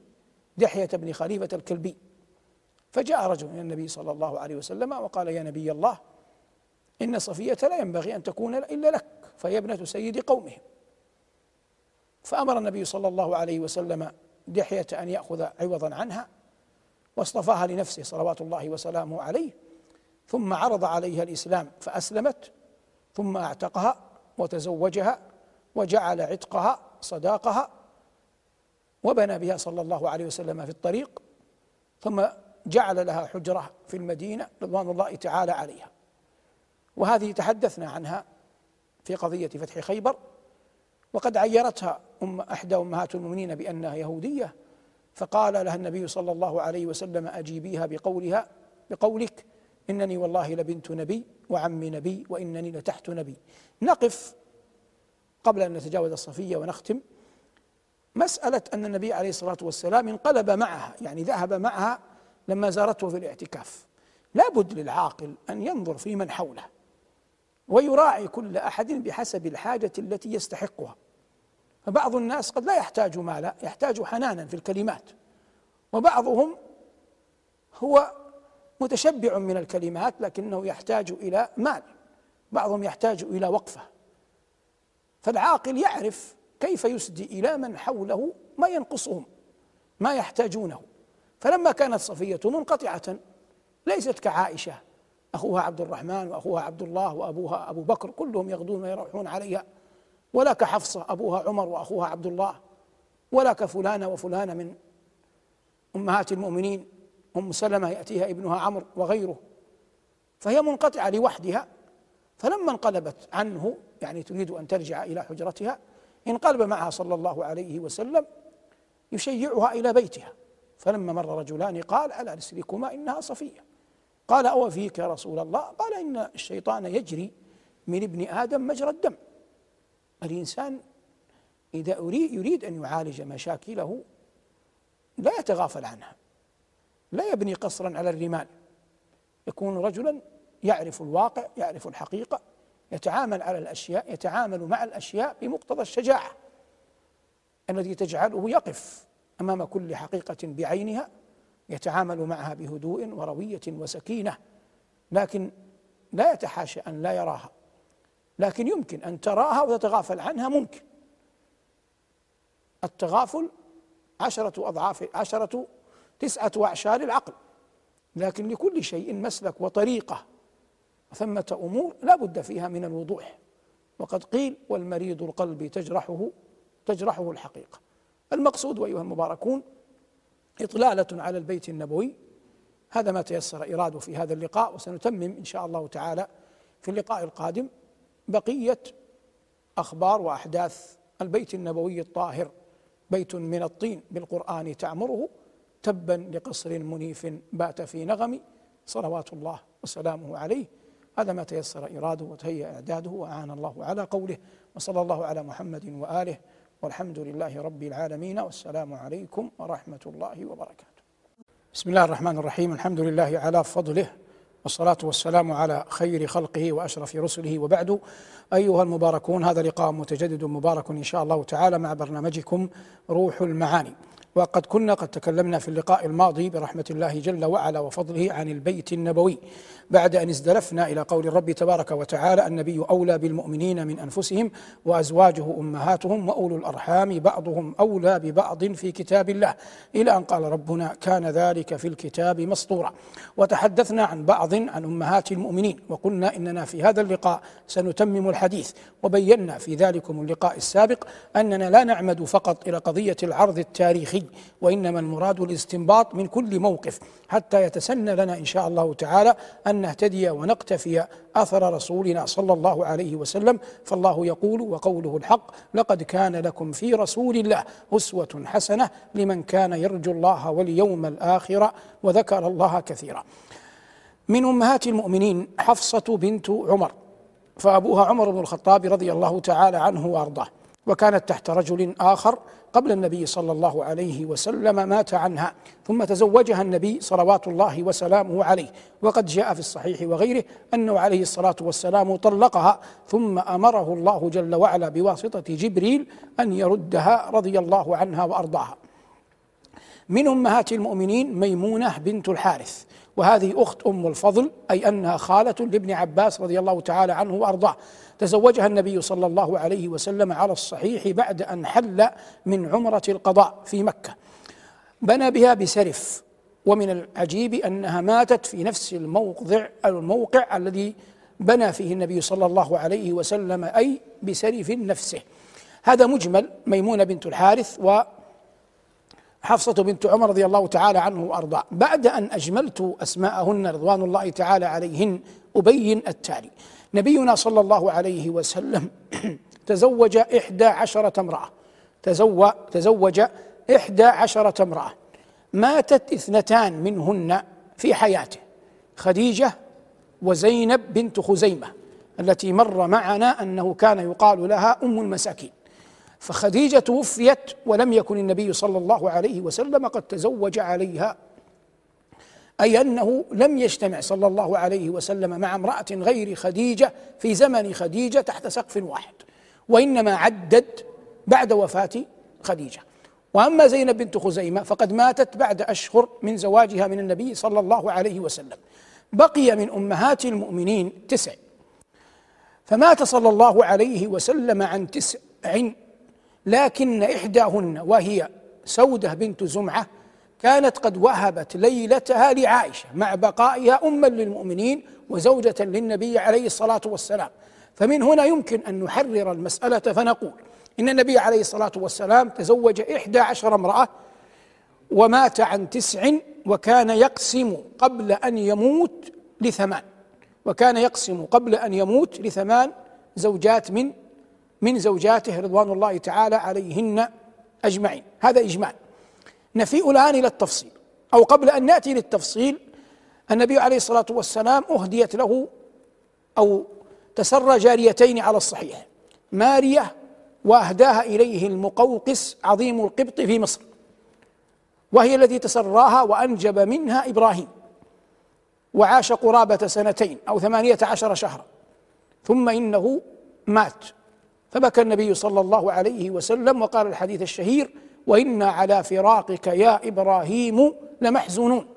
دحية بن خليفة الكلبي. فجاء رجل إلى النبي صلى الله عليه وسلم وقال يا نبي الله إن صفية لا ينبغي أن تكون إلا لك فهي ابنة سيد قومهم. فأمر النبي صلى الله عليه وسلم دحية أن يأخذ عوضا عنها واصطفاها لنفسه صلوات الله وسلامه عليه ثم عرض عليها الإسلام فأسلمت ثم أعتقها وتزوجها وجعل عتقها صداقها وبنى بها صلى الله عليه وسلم في الطريق ثم جعل لها حجرة في المدينة رضوان الله تعالى عليها. وهذه تحدثنا عنها في قضية فتح خيبر وقد عيرتها أم إحدى أمهات المؤمنين بأنها يهودية فقال لها النبي صلى الله عليه وسلم أجيبيها بقولها بقولك إنني والله لبنت نبي وعم نبي وإنني لتحت نبي. نقف قبل أن نتجاوز الصفية ونختم. مسألة أن النبي عليه الصلاة والسلام انقلب معها يعني ذهب معها لما زارته في الاعتكاف. لابد للعاقل أن ينظر في من حوله ويراعي كل أحد بحسب الحاجة التي يستحقها. فبعض الناس قد لا يحتاج مالا يحتاج حنانا في الكلمات. وبعضهم هو متشبع من الكلمات لكنه يحتاج إلى مال. بعضهم يحتاج إلى وقفة. فالعاقل يعرف كيف يسدي إلى من حوله ما ينقصهم ما يحتاجونه. فلما كانت صفية منقطعة ليست كعائشة أخوها عبد الرحمن وأخوها عبد الله وأبوها أبو بكر كلهم يغدون ويروحون عليها. ولا كحفصه أبوها عمر وأخوها عبد الله ولا كفلانه وفلانة من أمهات المؤمنين. أم سلمة يأتيها ابنها عمرو وغيره. فهي منقطعة لوحدها. فلما انقلبت عنه يعني تريد أن ترجع إلى حجرتها انقلب معها صلى الله عليه وسلم يشيعها إلى بيتها. فلما مر رجلان قال على رسلكما إنها صفية. قال أو فيك يا رسول الله. قال إن الشيطان يجري من ابن آدم مجرى الدم. الإنسان إذا اريد يريد أن يعالج مشاكله لا يتغافل عنها. لا يبني قصرا على الرمال. يكون رجلا يعرف الواقع يعرف الحقيقة يتعامل على الأشياء يتعامل مع الأشياء بمقتضى الشجاعة. التي تجعله يقف أمام كل حقيقة بعينها يتعامل معها بهدوء وروية وسكينة لكن لا يتحاشى أن لا يراها. لكن يمكن أن تراها وتتغافل عنها ممكن. التغافل عشرة أضعاف عشرة تسعة أعشار العقل. لكن لكل شيء مسلك وطريقة ثمة أمور لا بد فيها من الوضوح. وقد قيل والمريض القلب تجرحه تجرحه الحقيقة. المقصود أيها المباركون إطلالة على البيت النبوي. هذا ما تيسر إرادة في هذا اللقاء وسنتمم إن شاء الله تعالى في اللقاء القادم. بقية أخبار وأحداث البيت النبوي الطاهر بيت من الطين بالقرآن تعمره تبا لقصر منيف بات في نغم صلوات الله وسلامه عليه. هذا ما تيسر إراده وتهيأ إعداده وأعان الله على قوله وصلى الله على محمد وآله والحمد لله رب العالمين والسلام عليكم ورحمة الله وبركاته. بسم الله الرحمن الرحيم. الحمد لله على فضله والصلاة والسلام على خير خلقه وأشرف رسله وبعد. أيها المباركون هذا لقاء متجدد مبارك إن شاء الله تعالى مع برنامجكم روح المعاني. وقد كنا قد تكلمنا في اللقاء الماضي برحمة الله جل وعلا وفضله عن البيت النبوي. بعد أن ازدلفنا إلى قول الرب تبارك وتعالى النبي أولى بالمؤمنين من أنفسهم وأزواجه أمهاتهم وأولو الأرحام بعضهم أولى ببعض في كتاب الله. إلى أن قال ربنا كان ذلك في الكتاب مسطورا. وتحدثنا عن بعض عن أمهات المؤمنين وقلنا إننا في هذا اللقاء سنتمم الحديث. وبينا في ذلكم اللقاء السابق أننا لا نعمد فقط إلى قضية العرض التاريخي. وإنما المراد الاستنباط من كل موقف حتى يتسنى لنا إن شاء الله تعالى أن نهتدي ونقتفي أثر رسولنا صلى الله عليه وسلم. فالله يقول وقوله الحق لقد كان لكم في رسول الله أسوة حسنة لمن كان يرجو الله واليوم الآخر وذكر الله كثيرا. من أمهات المؤمنين حفصة بنت عمر فأبوها عمر بن الخطاب رضي الله تعالى عنه وأرضاه. وكانت تحت رجل آخر قبل النبي صلى الله عليه وسلم مات عنها ثم تزوجها النبي صلوات الله وسلامه عليه. وقد جاء في الصحيح وغيره أنه عليه الصلاة والسلام طلقها ثم أمره الله جل وعلا بواسطة جبريل أن يردها رضي الله عنها وأرضاها. من أمهات المؤمنين ميمونة بنت الحارث وهذه أخت أم الفضل أي أنها خالة لابن عباس رضي الله تعالى عنه وأرضاه. تزوجها النبي صلى الله عليه وسلم على الصحيح بعد أن حل من عمرة القضاء في مكة. بنى بها بسرف ومن العجيب أنها ماتت في نفس الموضع الموقع الذي بنى فيه النبي صلى الله عليه وسلم أي بسرف نفسه. هذا مجمل ميمونة بنت الحارث و حفصة بنت عمر رضي الله تعالى عنه وأرضاه. بعد أن أجملت أسماءهن رضوان الله تعالى عليهن أبين التالي. نبينا صلى الله عليه وسلم تزوج إحدى عشرة امرأة. تزوج, تزوج إحدى عشرة امرأة. ماتت اثنتان منهن في حياته. خديجة وزينب بنت خزيمة التي مر معنا أنه كان يقال لها أم المساكين. فخديجة توفيت ولم يكن النبي صلى الله عليه وسلم قد تزوج عليها أي أنه لم يجتمع صلى الله عليه وسلم مع امرأة غير خديجة في زمن خديجة تحت سقف واحد وإنما عدد بعد وفاة خديجة. وأما زينب بنت خزيمة فقد ماتت بعد أشهر من زواجها من النبي صلى الله عليه وسلم. بقي من أمهات المؤمنين تسع. فمات صلى الله عليه وسلم عن تسع لكن إحداهن وهي سودة بنت زمعة كانت قد وهبت ليلتها لعائشة مع بقائها أما للمؤمنين وزوجة للنبي عليه الصلاة والسلام. فمن هنا يمكن أن نحرر المسألة فنقول إن النبي عليه الصلاة والسلام تزوج إحدى عشر امرأة ومات عن تسع وكان يقسم قبل أن يموت لثمان. وكان يقسم قبل أن يموت لثمان زوجات من من زوجاته رضوان الله تعالى عليهن أجمعين. هذا اجمال نفيء الآن إلى التفصيل أو قبل أن نأتي للتفصيل النبي عليه الصلاة والسلام أهديت له أو تسرى جاريتين على الصحيح مارية وأهداها إليه المقوقس عظيم القبط في مصر وهي التي تسراها وأنجب منها إبراهيم وعاش قرابة سنتين أو ثمانية عشر شهرا ثم إنه مات فبكى النبي صلى الله عليه وسلم وقال الحديث الشهير وأنا على فراقك يا إبراهيم لمحزونون.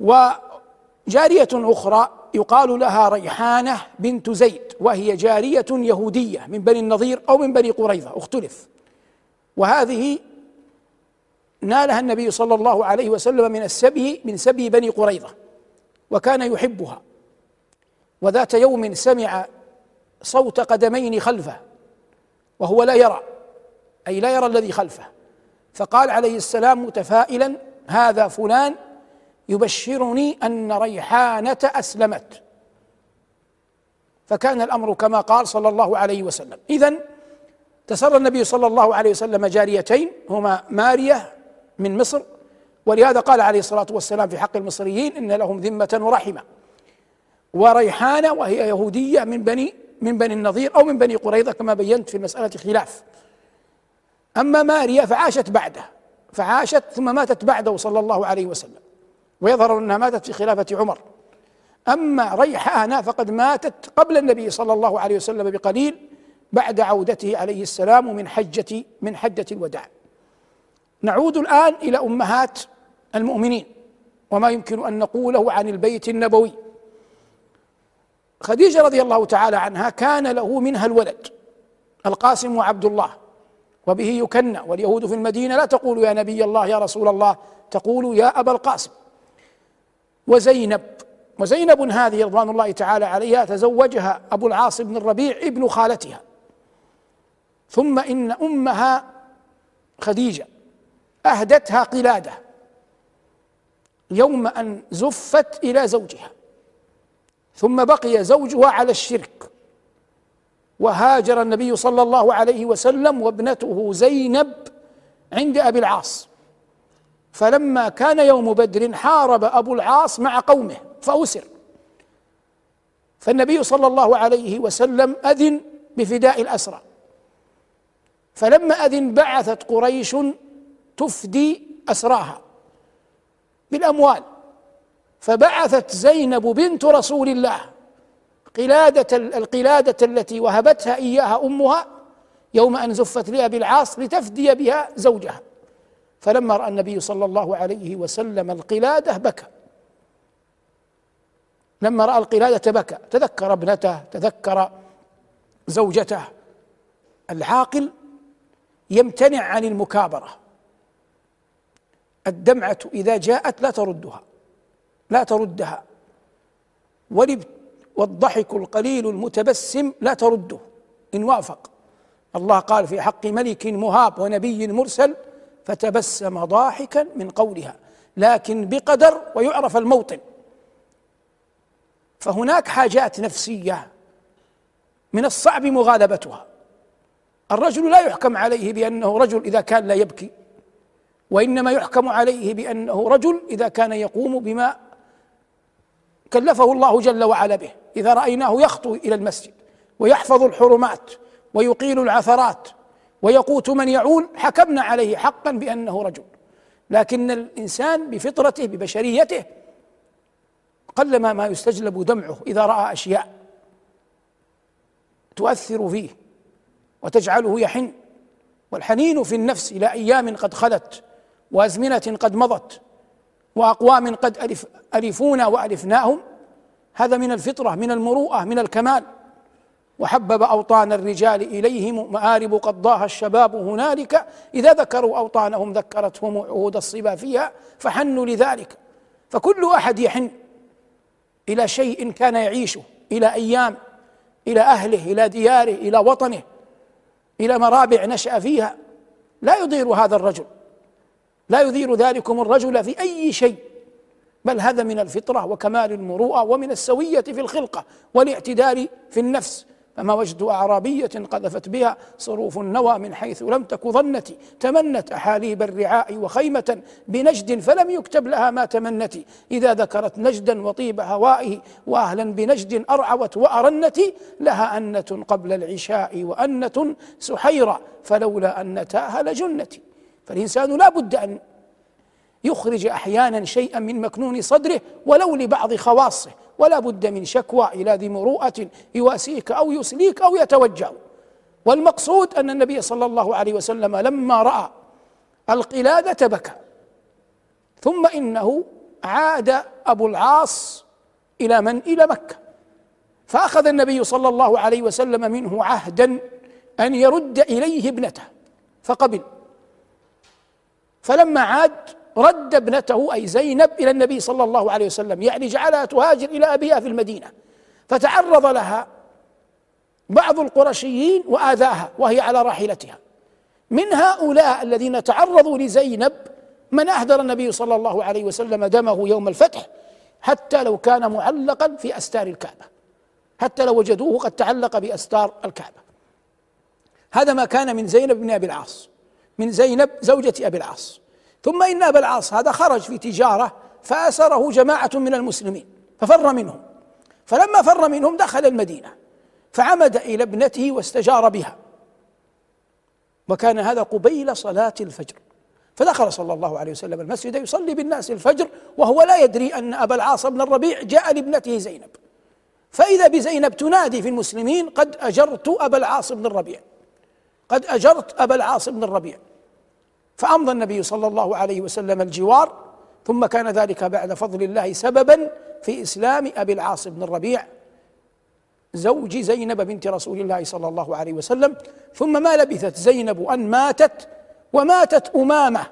وجارية أخرى يقال لها ريحانة بنت زيد وهي جارية يهودية من بني النضير أو من بني قريظة اختلف. وهذه نالها النبي صلى الله عليه وسلم من السبي من سبي بني قريظة وكان يحبها. وذات يوم سمع صوت قدمين خلفه وهو لا يرى. أي لا يرى الذي خلفه. فقال عليه السلام متفائلا هذا فلان يبشرني أن ريحانة أسلمت. فكان الأمر كما قال صلى الله عليه وسلم. اذا تسرى النبي صلى الله عليه وسلم جاريتين هما مارية من مصر ولهذا قال عليه الصلاة والسلام في حق المصريين إن لهم ذمة ورحمة. وريحانة وهي يهودية من بني من بني النضير أو من بني قريظة كما بينت في المسألة خلاف. أما ماريا فعاشت بعده فعاشت ثم ماتت بعده صلى الله عليه وسلم ويظهر أنها ماتت في خلافة عمر. أما ريحانة فقد ماتت قبل النبي صلى الله عليه وسلم بقليل بعد عودته عليه السلام من حجة من حجة الوداع. نعود الآن إلى أمهات المؤمنين وما يمكن أن نقوله عن البيت النبوي. خديجة رضي الله تعالى عنها كان له منها الولد القاسم وعبد الله. وبه يكنى واليهود في المدينة لا تقول يا نبي الله يا رسول الله تقول يا أبا القاسم. وزينب وزينب هذه رضوان الله تعالى عليها تزوجها أبو العاص بن الربيع ابن خالتها. ثم إن أمها خديجة أهدتها قلادة يوم أن زفت إلى زوجها ثم بقي زوجها على الشرك. وهاجر النبي صلى الله عليه وسلم وابنته زينب عند أبي العاص. فلما كان يوم بدر حارب أبو العاص مع قومه فأسر. فالنبي صلى الله عليه وسلم أذن بفداء الأسرى. فلما أذن بعثت قريش تفدي أسراها بالأموال. فبعثت زينب بنت رسول الله. قلادة القلادة التي وهبتها إياها أمها يوم أن زفت لأبي العاص لتفدي بها زوجها. فلما رأى النبي صلى الله عليه وسلم القلادة بكى. لما رأى القلادة بكى تذكر ابنته تذكر زوجته. العاقل يمتنع عن المكابرة. الدمعة إذا جاءت لا تردها لا تردها. والضحك القليل المتبسم لا ترده إن وافق. الله قال في حق ملك مهاب ونبي مرسل فتبسم ضاحكا من قولها لكن بقدر ويعرف الموطن. فهناك حاجات نفسية من الصعب مغالبتها. الرجل لا يحكم عليه بأنه رجل إذا كان لا يبكي وإنما يحكم عليه بأنه رجل إذا كان يقوم بما كلفه الله جل وعلا به. إذا رأيناه يخطو إلى المسجد ويحفظ الحرمات ويقيل العثرات ويقوت من يعول حكمنا عليه حقا بأنه رجل. لكن الإنسان بفطرته ببشريته قلما ما يستجلب دمعه إذا رأى أشياء تؤثر فيه وتجعله يحن. والحنين في النفس إلى أيام قد خلت وأزمنة قد مضت وأقوام قد ألف ألفونا وألفناهم. هذا من الفطرة من المروءة من الكمال. وحبب أوطان الرجال إليهم مآرب قضاها الشباب هنالك. إذا ذكروا أوطانهم ذكرتهم عهود الصبا فيها فحنوا لذلك. فكل أحد يحن إلى شيء كان يعيشه إلى أيام إلى أهله إلى دياره إلى وطنه إلى مرابع نشأ فيها. لا يضير هذا الرجل. لا يضير ذلكم الرجل في أي شيء. بل هذا من الفطرة وكمال المروءة ومن السوية في الخلقة والاعتدال في النفس. فما وجد أعرابية قذفت بها صروف النوى من حيث لم تك ظنتي تمنت أحاليب الرعاء وخيمة بنجد فلم يكتب لها ما تمنت. إذا ذكرت نجدا وطيب هوائه وأهلا بنجد أرعوت وأرنت لها أنة قبل العشاء وأنة سحيرة فلولا أنتاها لجنتي فالإنسان لا بد أن يخرج أحيانا شيئا من مكنون صدره ولو لبعض خواصه ولا بد من شكوى إلى ذي مروءة يواسيك أو يسليك أو يتوجع والمقصود أن النبي صلى الله عليه وسلم لما رأى القلادة بكى. ثم إنه عاد أبو العاص إلى من؟ إلى مكة. فأخذ النبي صلى الله عليه وسلم منه عهدا أن يرد إليه ابنته فقبل. فلما عاد رد ابنته أي زينب إلى النبي صلى الله عليه وسلم يعني جعلها تهاجر إلى أبيها في المدينة. فتعرض لها بعض القرشيين وآذاها وهي على راحلتها. من هؤلاء الذين تعرضوا لزينب من أهدر النبي صلى الله عليه وسلم دمه يوم الفتح حتى لو كان معلقا في أستار الكعبة. حتى لو وجدوه قد تعلق بأستار الكعبة. هذا ما كان من زينب بن أبي العاص من زينب زوجة أبي العاص. ثم إن أبا العاص هذا خرج في تجارة فأسره جماعة من المسلمين ففر منهم. فلما فر منهم دخل المدينة فعمد إلى ابنته واستجار بها. وكان هذا قبيل صلاة الفجر. فدخل صلى الله عليه وسلم المسجد يصلي بالناس الفجر وهو لا يدري أن أبا العاص بن الربيع جاء لابنته زينب. فإذا بزينب تنادي في المسلمين قد أجرت أبا العاص بن الربيع. قد أجرت أبا العاص بن الربيع. فأمضى النبي صلى الله عليه وسلم الجوار ثم كان ذلك بعد فضل الله سببا في إسلام أبي العاص بن الربيع زوج زينب بنت رسول الله صلى الله عليه وسلم ثم ما لبثت زينب أن ماتت وماتت أمامة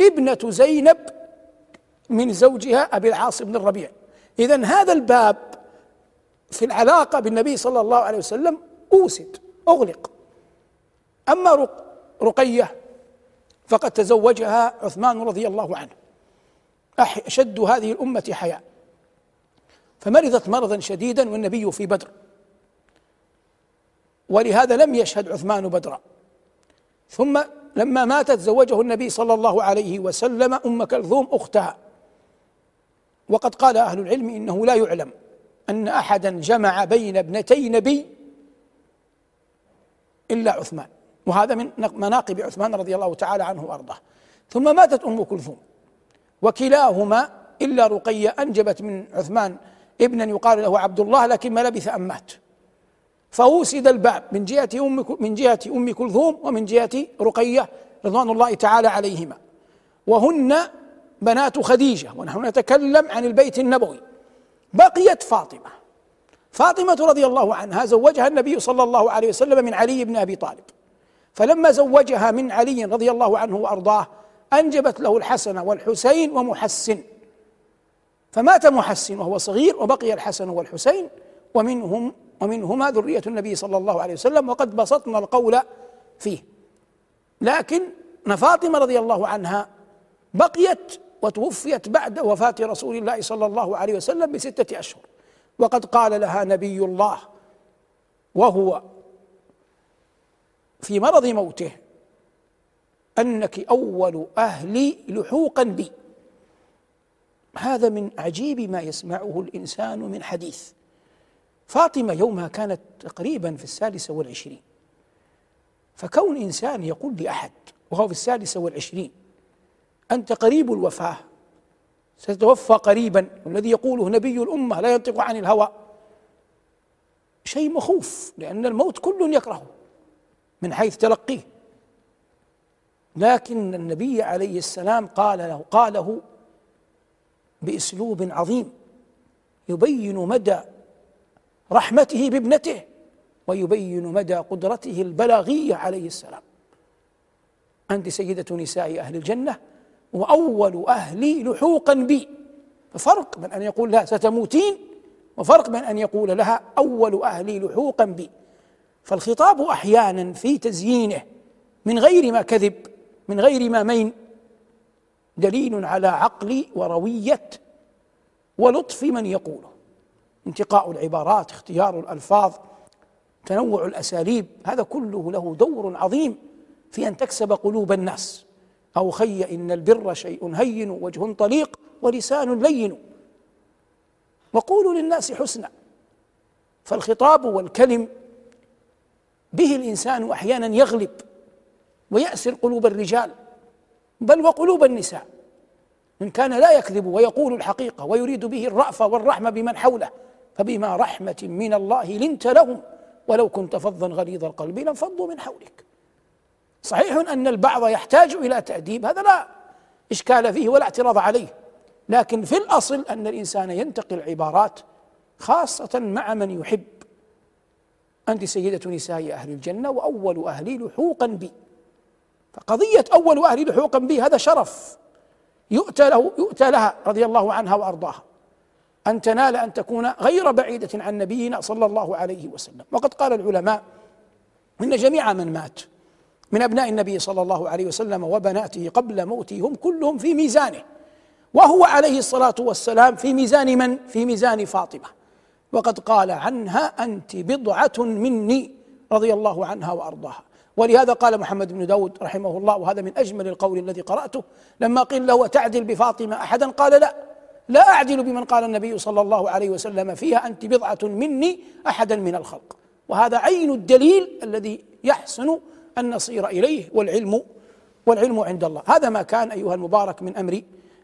ابنة زينب من زوجها أبي العاص بن الربيع. إذا هذا الباب في العلاقة بالنبي صلى الله عليه وسلم أوسد أغلق. أما رقية فقد تزوجها عثمان رضي الله عنه. أشد هذه الأمة حياء. فمرضت مرضا شديدا والنبي في بدر. ولهذا لم يشهد عثمان بدرا. ثم لما ماتت زوجه النبي صلى الله عليه وسلم أم كلثوم أختها. وقد قال أهل العلم إنه لا يعلم أن أحدا جمع بين ابنتي نبي إلا عثمان. وهذا من مناقب عثمان رضي الله تعالى عنه وأرضاه. ثم ماتت أم كلثوم. وكلاهما إلا رقية أنجبت من عثمان ابنا يقال له عبد الله لكن ما لبث أن مات. فوسد الباب من جهة أم من جهة أم كلثوم ومن جهة رقية رضوان الله تعالى عليهما. وهن بنات خديجة ونحن نتكلم عن البيت النبوي. بقيت فاطمة. فاطمة رضي الله عنها زوجها النبي صلى الله عليه وسلم من علي بن أبي طالب. فلما زوجها من علي رضي الله عنه وأرضاه أنجبت له الحسن والحسين ومحسن. فمات محسن وهو صغير وبقي الحسن والحسين ومنهم ومنهما ذرية النبي صلى الله عليه وسلم وقد بسطنا القول فيه. لكن فاطمة رضي الله عنها بقيت وتوفيت بعد وفاة رسول الله صلى الله عليه وسلم بستة أشهر. وقد قال لها نبي الله وهو في مرض موته. أنك أول أهلي لحوقا بي. هذا من عجيب ما يسمعه الإنسان من حديث. فاطمة يومها كانت تقريبا في السادسة والعشرين. فكون إنسان يقول لأحد وهو في السادسة والعشرين أنت قريب الوفاة. ستتوفى قريبا. والذي يقوله نبي الأمة لا ينطق عن الهوى. شيء مخوف لأن الموت كل يكرهه. من حيث تلقيه. لكن النبي عليه السلام قال له قاله بأسلوب عظيم. يبين مدى رحمته بابنته ويبين مدى قدرته البلاغية عليه السلام. أنت سيدة نساء أهل الجنة وأول أهلي لحوقا بي. ففرق بين أن يقول لها ستموتين وفرق بين أن يقول لها أول أهلي لحوقا بي. فالخطاب أحيانا في تزيينه من غير ما كذب من غير ما مين دليل على عقل وروية ولطف من يقوله. انتقاء العبارات اختيار الألفاظ تنوع الأساليب هذا كله له دور عظيم في أن تكسب قلوب الناس. أو خي إن البر شيء هين وجه طليق ولسان لين. وقولوا للناس حسنا. فالخطاب والكلم به الإنسان أحيانا يغلب ويأسر قلوب الرجال بل وقلوب النساء. من كان لا يكذب ويقول الحقيقة ويريد به الرأفة والرحمة بمن حوله فبما رحمة من الله لنت لهم. ولو كنت فظا غليظ القلب لانفضوا من حولك. صحيح أن البعض يحتاج إلى تأديب هذا لا إشكال فيه ولا اعتراض عليه. لكن في الأصل أن الإنسان ينتقي العبارات خاصة مع من يحب. أنت سيدة نساء أهل الجنة وأول أهلي لحوقا بي. فقضية أول أهلي لحوقا بي هذا شرف. يؤتى له يؤتى لها رضي الله عنها وأرضاها. أن تنال أن تكون غير بعيدة عن نبينا صلى الله عليه وسلم. وقد قال العلماء إن جميع من مات من أبناء النبي صلى الله عليه وسلم وبناته قبل موته هم كلهم في ميزانه. وهو عليه الصلاة والسلام في ميزان من؟ في ميزان فاطمة. وقد قال عنها أنت بضعة مني رضي الله عنها وأرضاها. ولهذا قال محمد بن داود رحمه الله وهذا من أجمل القول الذي قرأته لما قيل له تعدل بفاطمة أحدا؟ قال لا لا أعدل بمن قال النبي صلى الله عليه وسلم فيها أنت بضعة مني أحدا من الخلق. وهذا عين الدليل الذي يحسن أن نصير إليه والعلم والعلم عند الله. هذا ما كان أيها المبارك من أمر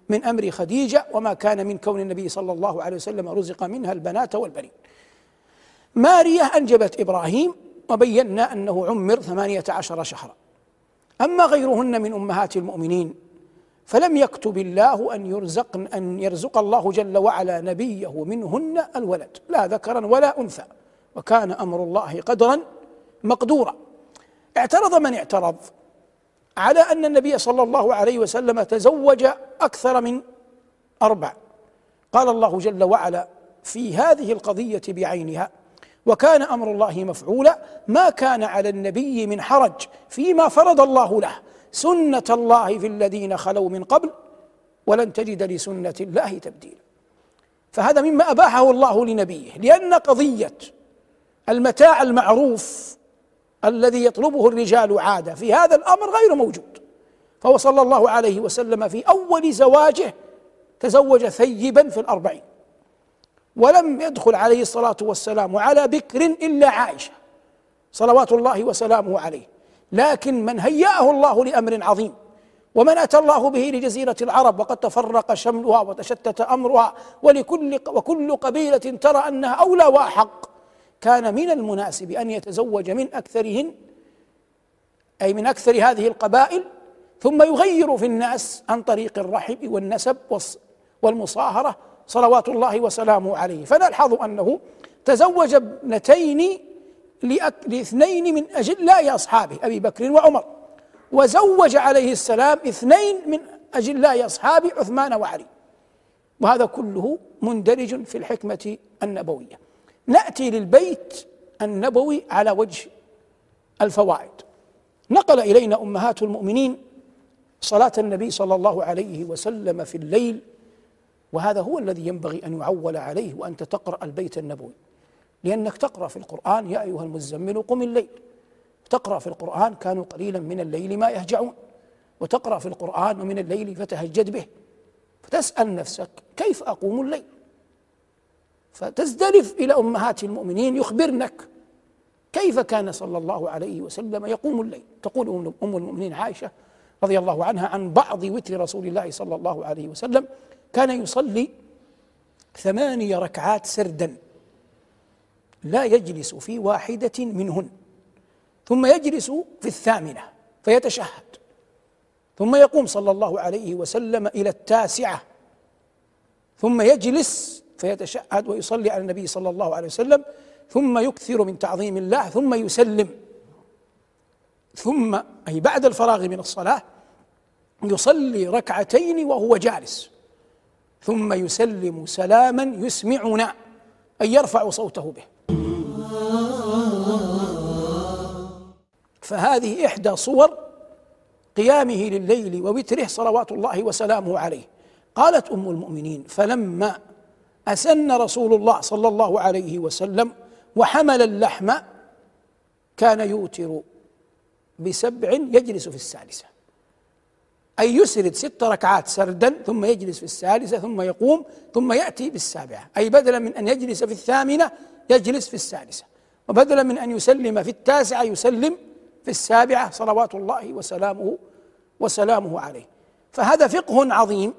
من أمر خديجة وما كان من كون النبي صلى الله عليه وسلم رزق منها البنات والبنين. مارية أنجبت إبراهيم وبينا أنه عمر ثمانية عشر شهرا. أما غيرهن من أمهات المؤمنين فلم يكتب الله أن يرزق أن يرزق الله جل وعلا نبيه منهن الولد. لا ذكرا ولا أنثى. وكان أمر الله قدرا مقدورا. اعترض من اعترض؟ على أن النبي صلى الله عليه وسلم تزوج أكثر من أربع. قال الله جل وعلا في هذه القضية بعينها وكان أمر الله مفعولا ما كان على النبي من حرج فيما فرض الله له. سنة الله في الذين خلوا من قبل ولن تجد لسنة الله تبديلا. فهذا مما أباحه الله لنبيه لأن قضية المتاع المعروف الذي يطلبه الرجال عادة. في هذا الأمر غير موجود. فهو صلى الله عليه وسلم في أول زواجه تزوج ثيبا في الأربعين. ولم يدخل عليه الصلاة والسلام على بكر إلا عائشة. صلوات الله وسلامه عليه. لكن من هيأه الله لأمر عظيم. ومن أتى الله به لجزيرة العرب وقد تفرق شملها وتشتت أمرها ولكل وكل قبيلة ترى أنها أولى وأحق. كان من المناسب أن يتزوج من أكثرهن أي من أكثر هذه القبائل ثم يغير في الناس عن طريق الرحم والنسب والمصاهرة صلوات الله وسلامه عليه. فنلحظ أنه تزوج ابنتين لاثنين من أجلاء أصحابه أبي بكر وعمر. وزوج عليه السلام اثنين من أجلاء اصحابه عثمان وعلي. وهذا كله مندرج في الحكمة النبوية. نأتي للبيت النبوي على وجه الفوائد. نقل إلينا أمهات المؤمنين صلاة النبي صلى الله عليه وسلم في الليل وهذا هو الذي ينبغي أن يعول عليه وأنت تقرأ البيت النبوي. لأنك تقرأ في القرآن يا أيها المزمل قم الليل. تقرأ في القرآن كانوا قليلا من الليل ما يهجعون. وتقرأ في القرآن ومن الليل فتهجد به. فتسأل نفسك كيف أقوم الليل؟ فتزدلف إلى أمهات المؤمنين يخبرنك كيف كان صلى الله عليه وسلم يقوم الليل. تقول ام المؤمنين عائشة رضي الله عنها عن بعض وتر رسول الله صلى الله عليه وسلم كان يصلي ثماني ركعات سردا لا يجلس في واحدة منهن ثم يجلس في الثامنة فيتشهد ثم يقوم صلى الله عليه وسلم إلى التاسعة ثم يجلس فيتشهد ويصلي على النبي صلى الله عليه وسلم ثم يكثر من تعظيم الله ثم يسلم. ثم أي بعد الفراغ من الصلاة يصلي ركعتين وهو جالس. ثم يسلم سلاما يسمعنا أي يرفع صوته به. فهذه إحدى صور قيامه لليل ووتره صلوات الله وسلامه عليه. قالت أم المؤمنين فلما أسن رسول الله صلى الله عليه وسلم وحمل اللحم كان يوتر بسبع يجلس في السادسة. أي يسرد ست ركعات سردا ثم يجلس في السادسة ثم يقوم ثم يأتي بالسابعة. أي بدلا من أن يجلس في الثامنة يجلس في السادسة. وبدلا من أن يسلم في التاسعة يسلم في السابعة صلوات الله وسلامه وسلامه عليه. فهذا فقه عظيم.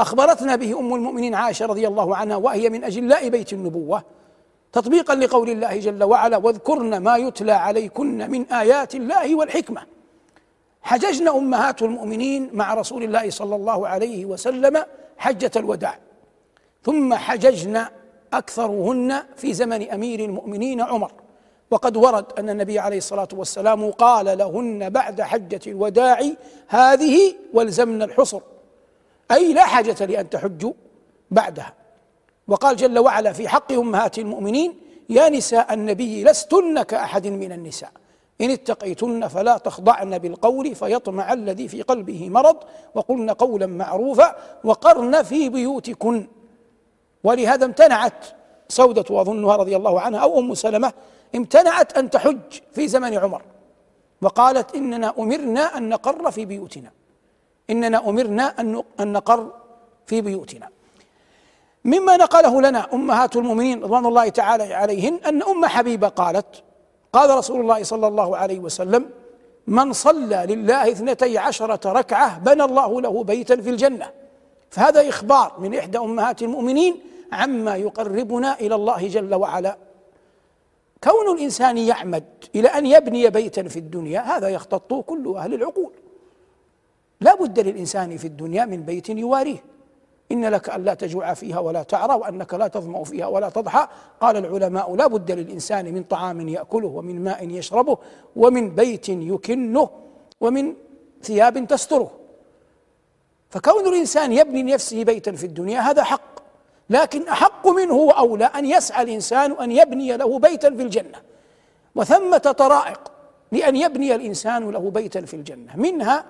أخبرتنا به أم المؤمنين عائشة رضي الله عنها وهي من أجلاء بيت النبوة تطبيقا لقول الله جل وعلا واذكرن ما يتلى عليكن من آيات الله والحكمة. حججن أمهات المؤمنين مع رسول الله صلى الله عليه وسلم حجة الوداع. ثم حججن أكثرهن في زمن أمير المؤمنين عمر. وقد ورد أن النبي عليه الصلاة والسلام قال لهن بعد حجة الوداع هذه والزمن الحصر. أي لا حاجة لأن تحجوا بعدها. وقال جل وعلا في حق أمهات المؤمنين يا نساء النبي لستن كأحد من النساء. إن اتقيتن فلا تخضعن بالقول فيطمع الذي في قلبه مرض وقلن قولا معروفا وقرن في بيوتكن. ولهذا امتنعت سودة وأظنها رضي الله عنها أو أم سلمة امتنعت أن تحج في زمن عمر. وقالت إننا أمرنا أن نقر في بيوتنا. إننا أمرنا أن نقر في بيوتنا. مما نقله لنا أمهات المؤمنين رضوان الله تعالى عليهن أن أم حبيبة قالت قال رسول الله صلى الله عليه وسلم من صلى لله اثنتي عشرة ركعة بنى الله له بيتا في الجنة. فهذا إخبار من إحدى أمهات المؤمنين عما يقربنا إلى الله جل وعلا. كون الإنسان يعمد إلى أن يبني بيتا في الدنيا هذا يختطه كل أهل العقول. لا بد للإنسان في الدنيا من بيت يواريه. إن لك أن لا تجوع فيها ولا تعرى وأنك لا تظمأ فيها ولا تضحى. قال العلماء لا بد للإنسان من طعام يأكله ومن ماء يشربه ومن بيت يكنه ومن ثياب تستره. فكون الإنسان يبني لنفسه بيتا في الدنيا هذا حق. لكن أحق منه وأولى أن يسعى الإنسان أن يبني له بيتا في الجنة. وثمة طرائق لأن يبني الإنسان له بيتا في الجنة. منها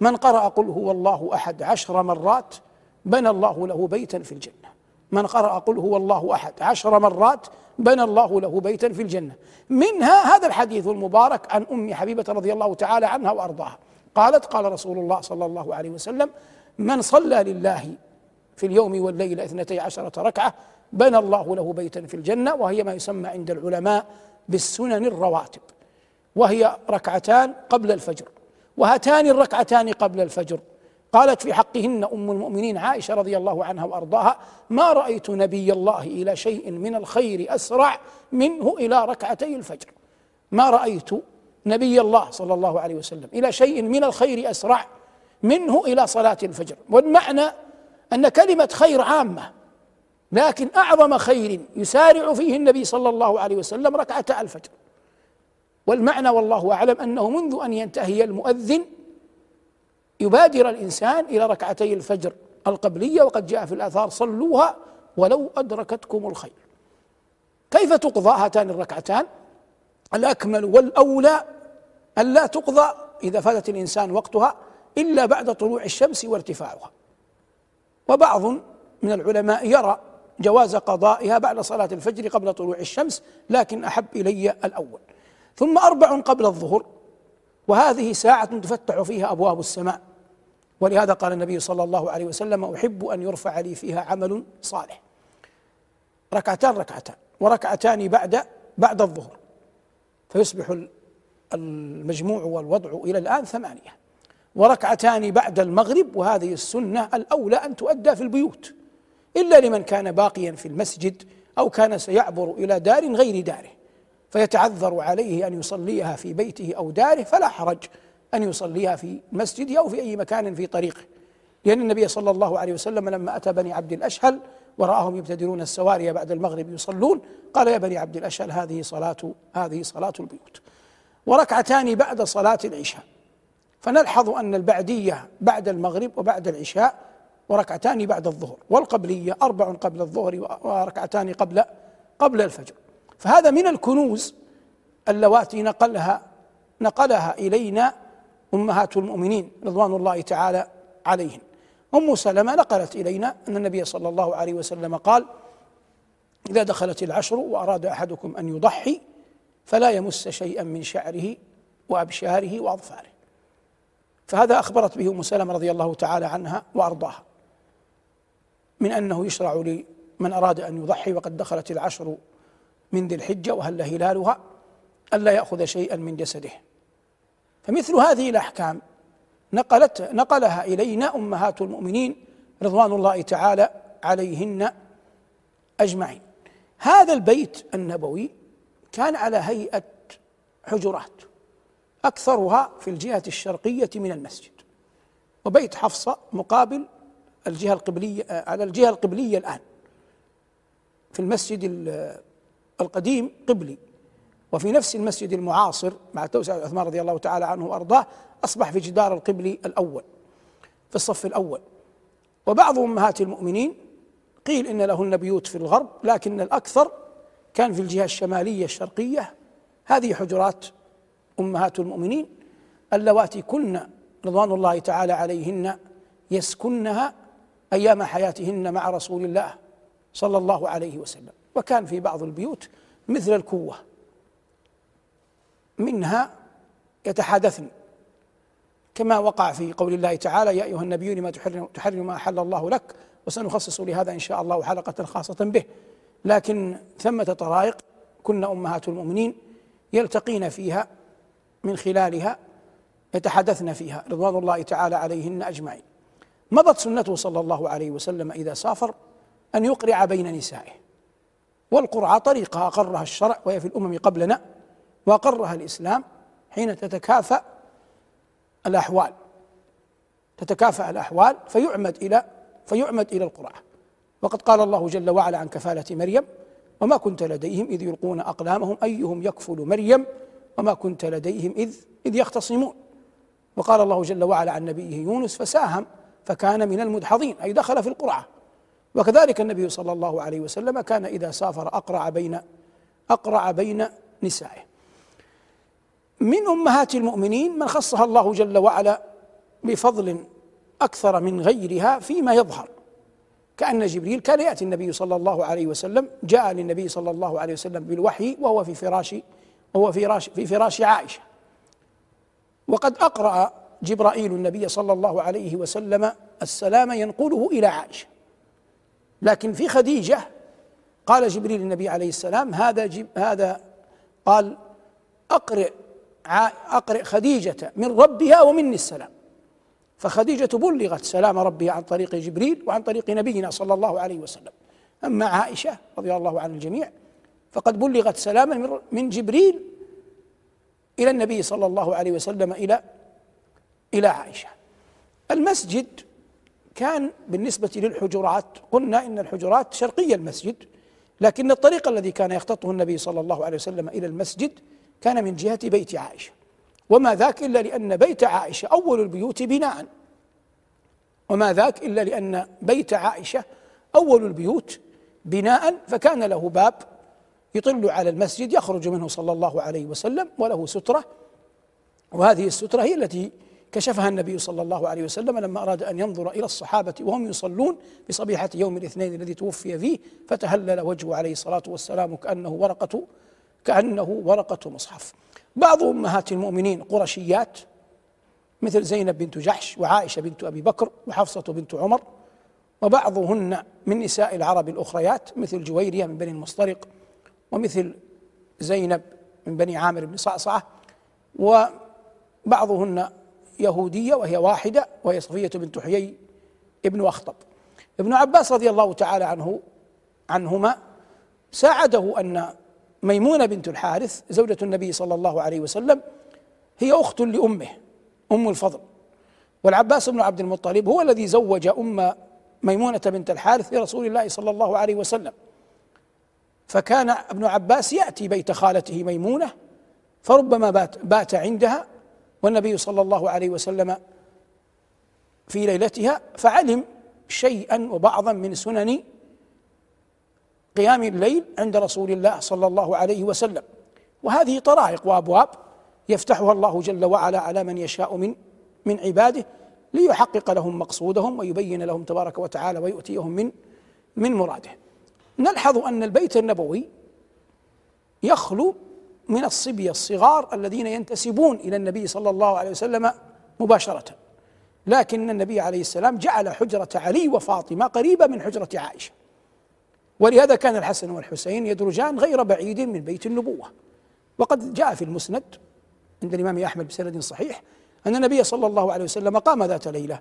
من قرأ قل هو الله أحد عشر مرات بنى الله له بيتا في الجنة. من قرأ قل هو الله أحد عشر مرات بنى الله له بيتا في الجنة. منها هذا الحديث المبارك عن أم حبيبة رضي الله تعالى عنها وأرضاها. قالت قال رسول الله صلى الله عليه وسلم من صلى لله في اليوم والليلة اثنتي عشرة ركعة بنى الله له بيتا في الجنة وهي ما يسمى عند العلماء بالسنن الرواتب وهي ركعتان قبل الفجر. وهاتان الركعتان قبل الفجر. قالت في حقهن أم المؤمنين عائشة رضي الله عنها وأرضاها ما رأيت نبي الله إلى شيء من الخير أسرع منه إلى ركعتي الفجر. ما رأيت نبي الله صلى الله عليه وسلم إلى شيء من الخير أسرع منه إلى صلاة الفجر. والمعنى أن كلمة خير عامة لكن أعظم خير يسارع فيه النبي صلى الله عليه وسلم ركعتا الفجر. والمعنى والله أعلم أنه منذ أن ينتهي المؤذن يبادر الإنسان إلى ركعتي الفجر القبلية وقد جاء في الآثار صلوها ولو أدركتكم الخير. كيف تقضى هاتان الركعتان؟ الأكمل والأولى أن لا تقضى إذا فاتت الإنسان وقتها إلا بعد طلوع الشمس وارتفاعها. وبعض من العلماء يرى جواز قضائها بعد صلاة الفجر قبل طلوع الشمس لكن أحب إلي الأول. ثم أربع قبل الظهر وهذه ساعة تفتح فيها أبواب السماء. ولهذا قال النبي صلى الله عليه وسلم أحب أن يرفع لي فيها عمل صالح. ركعتان ركعتان وركعتان بعد بعد الظهر. فيصبح المجموع والوضع إلى الآن ثمانية. وركعتان بعد المغرب وهذه السنة الأولى أن تؤدى في البيوت. إلا لمن كان باقيا في المسجد أو كان سيعبر إلى دار غير داره. فيتعذر عليه أن يصليها في بيته أو داره فلا حرج أن يصليها في مسجده أو في أي مكان في طريقه. لأن النبي صلى الله عليه وسلم لما أتى بني عبد الأشهل وراهم يبتدرون السواري بعد المغرب يصلون قال يا بني عبد الأشهل هذه صلاة هذه صلاة البيوت. وركعتان بعد صلاة العشاء. فنلحظ أن البعدية بعد المغرب وبعد العشاء وركعتان بعد الظهر والقبلية أربع قبل الظهر وركعتان قبل قبل الفجر. فهذا من الكنوز اللواتي نقلها نقلها إلينا أمهات المؤمنين رضوان الله تعالى عليهن. أم سلمة نقلت إلينا أن النبي صلى الله عليه وسلم قال إذا دخلت العشر وأراد أحدكم أن يضحي فلا يمس شيئا من شعره وأبشاره وأظفاره. فهذا أخبرت به أم سلمة رضي الله تعالى عنها وأرضاها. من أنه يشرع لمن أراد أن يضحي وقد دخلت العشر من ذي الحجة وهل هلالها؟ ألا يأخذ شيئا من جسده. فمثل هذه الأحكام نقلت نقلها إلينا أمهات المؤمنين رضوان الله تعالى عليهن أجمعين. هذا البيت النبوي كان على هيئة حجرات أكثرها في الجهة الشرقية من المسجد وبيت حفصة مقابل الجهة القبلية على الجهة القبلية الآن في المسجد القديم قبلي. وفي نفس المسجد المعاصر مع توسعة عثمان رضي الله تعالى عنه وأرضاه أصبح في جدار القبلي الأول في الصف الأول. وبعض أمهات المؤمنين قيل إن لهن بيوت في الغرب لكن الأكثر كان في الجهة الشمالية الشرقية. هذه حجرات أمهات المؤمنين اللواتي كن رضوان الله تعالى عليهن يسكنها أيام حياتهن مع رسول الله صلى الله عليه وسلم. وكان في بعض البيوت مثل الكوة. منها يتحادثن كما وقع في قول الله تعالى يا أيها النبي لما تحرم, تحرم ما أحل الله لك؟ وسنخصص لهذا إن شاء الله حلقة خاصة به. لكن ثمة طرائق كن أمهات المؤمنين يلتقين فيها من خلالها يتحدثن فيها. رضوان الله تعالى عليهن أجمعين. مضت سنته صلى الله عليه وسلم إذا سافر أن يقرع بين نسائه. والقرعة طريقة أقرها الشرع وهي في الأمم قبلنا وأقرها الإسلام حين تتكافأ الأحوال. تتكافأ الأحوال فيعمد إلى فيعمد إلى القرعة. وقد قال الله جل وعلا عن كفالة مريم وما كنت لديهم إذ يلقون أقلامهم أيهم يكفل مريم؟ وما كنت لديهم إذ إذ يختصمون. وقال الله جل وعلا عن نبيه يونس فساهم فكان من المدحضين. أي دخل في القرعة. وكذلك النبي صلى الله عليه وسلم كان إذا سافر أقرع بين أقرع بين نسائه. من أمهات المؤمنين من خصها الله جل وعلا بفضل أكثر من غيرها فيما يظهر. كأن جبريل كان يأتي النبي صلى الله عليه وسلم جاء للنبي صلى الله عليه وسلم بالوحي وهو في فراش وهو في فراش في فراش عائشة. وقد أقرأ جبرائيل النبي صلى الله عليه وسلم السلام ينقله إلى عائشة. لكن في خديجة قال جبريل النبي عليه السلام هذا جب هذا قال أقرئ أقرئ خديجة من ربها ومني السلام. فخديجة بلغت سلام ربها عن طريق جبريل وعن طريق نبينا صلى الله عليه وسلم. أما عائشة رضي الله عن الجميع فقد بلغت سلاما من جبريل إلى النبي صلى الله عليه وسلم إلى إلى عائشة. المسجد كان بالنسبة للحجرات قلنا إن الحجرات شرقي المسجد لكن الطريق الذي كان يختطه النبي صلى الله عليه وسلم إلى المسجد كان من جهة بيت عائشة. وما ذاك إلا لأن بيت عائشة أول البيوت بناء. وما ذاك إلا لأن بيت عائشة أول البيوت بناء فكان له باب يطل على المسجد يخرج منه صلى الله عليه وسلم وله سترة. وهذه السترة هي التي كشفها النبي صلى الله عليه وسلم لما أراد أن ينظر إلى الصحابة وهم يصلون في صبيحة يوم الاثنين الذي توفي فيه فتهلل وجهه عليه الصلاة والسلام كأنه ورقة كأنه ورقة مصحف. بعض أمهات المؤمنين قرشيات مثل زينب بنت جحش وعائشة بنت أبي بكر وحفصة بنت عمر وبعضهن من نساء العرب الأخريات مثل جويرية من بني المصطلق ومثل زينب من بني عامر بن صعصعة وبعضهن يهودية وهي واحدة وهي صفية بنت حيي ابن أخطب. ابن عباس رضي الله تعالى عنه عنهما ساعده أن ميمونة بنت الحارث زوجة النبي صلى الله عليه وسلم هي أخت لأمه أم الفضل. والعباس بن عبد المطلب هو الذي زوج أم ميمونة بنت الحارث لرسول الله صلى الله عليه وسلم. فكان ابن عباس يأتي بيت خالته ميمونة فربما بات, بات عندها والنبي صلى الله عليه وسلم في ليلتها فعلم شيئا وبعضا من سنن قيام الليل عند رسول الله صلى الله عليه وسلم. وهذه طرائق وأبواب يفتحها الله جل وعلا على من يشاء من من عباده ليحقق لهم مقصودهم ويبين لهم تبارك وتعالى ويؤتيهم من من مراده. نلحظ أن البيت النبوي يخلو من الصبيه الصغار الذين ينتسبون إلى النبي صلى الله عليه وسلم مباشرة. لكن النبي عليه السلام جعل حجرة علي وفاطمة قريبة من حجرة عائشة. ولهذا كان الحسن والحسين يدرجان غير بعيد من بيت النبوة. وقد جاء في المسند عند الإمام أحمد بسند صحيح أن النبي صلى الله عليه وسلم قام ذات ليلة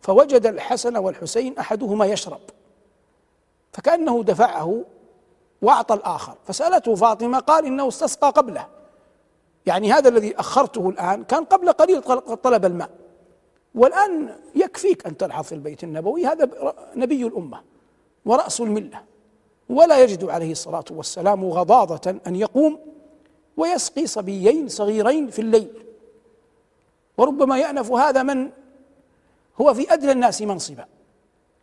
فوجد الحسن والحسين أحدهما يشرب. فكأنه دفعه وأعطى الآخر. فسألته فاطمة قال إنه استسقى قبله. يعني هذا الذي أخرته الآن كان قبل قليل طلب الماء. والآن يكفيك أن تلحظ في البيت النبوي. هذا نبي الأمة ورأس الملة. ولا يجد عليه الصلاة والسلام غضاضة أن يقوم ويسقي صبيين صغيرين في الليل. وربما يأنف هذا من هو في أدنى الناس منصبا.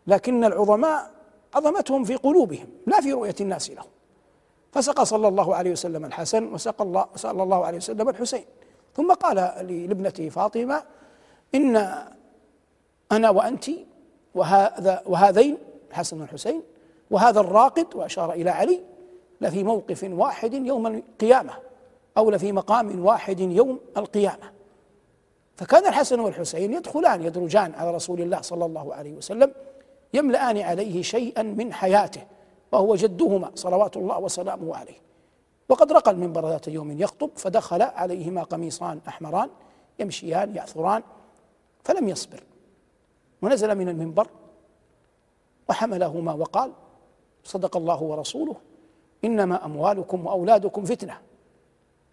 لكن العظماء عظمتهم في قلوبهم لا في رؤية الناس لهم. فسقى صلى الله عليه وسلم الحسن وسقى الله صلى الله عليه وسلم الحسين. ثم قال لابنته فاطمة إن أنا وأنت وهذا وهذين الحسن والحسين وهذا الراقد وأشار إلى علي لفي موقف واحد يوم القيامة أو لفي مقام واحد يوم القيامة. فكان الحسن والحسين يدخلان يدرجان على رسول الله صلى الله عليه وسلم يملأان عليه شيئا من حياته وهو جدهما صلوات الله وسلامه عليه. وقد رقى المنبر ذات يوم يخطب فدخل عليهما قميصان أحمران يمشيان يعثران فلم يصبر. ونزل من المنبر وحملهما وقال صدق الله ورسوله إنما أموالكم وأولادكم فتنة.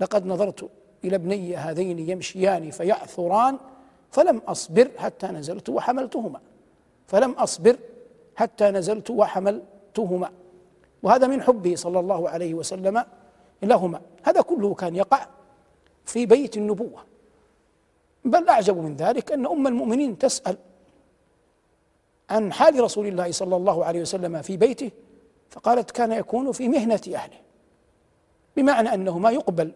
لقد نظرت إلى ابني هذين يمشيان فيعثران فلم أصبر حتى نزلت وحملتهما. فلم أصبر حتى نزلت وحملتهما. وهذا من حبه صلى الله عليه وسلم لهما. هذا كله كان يقع في بيت النبوة. بل أعجب من ذلك أن أم المؤمنين تسأل عن حال رسول الله صلى الله عليه وسلم في بيته فقالت كان يكون في مهنة أهله بمعنى أنه ما يقبل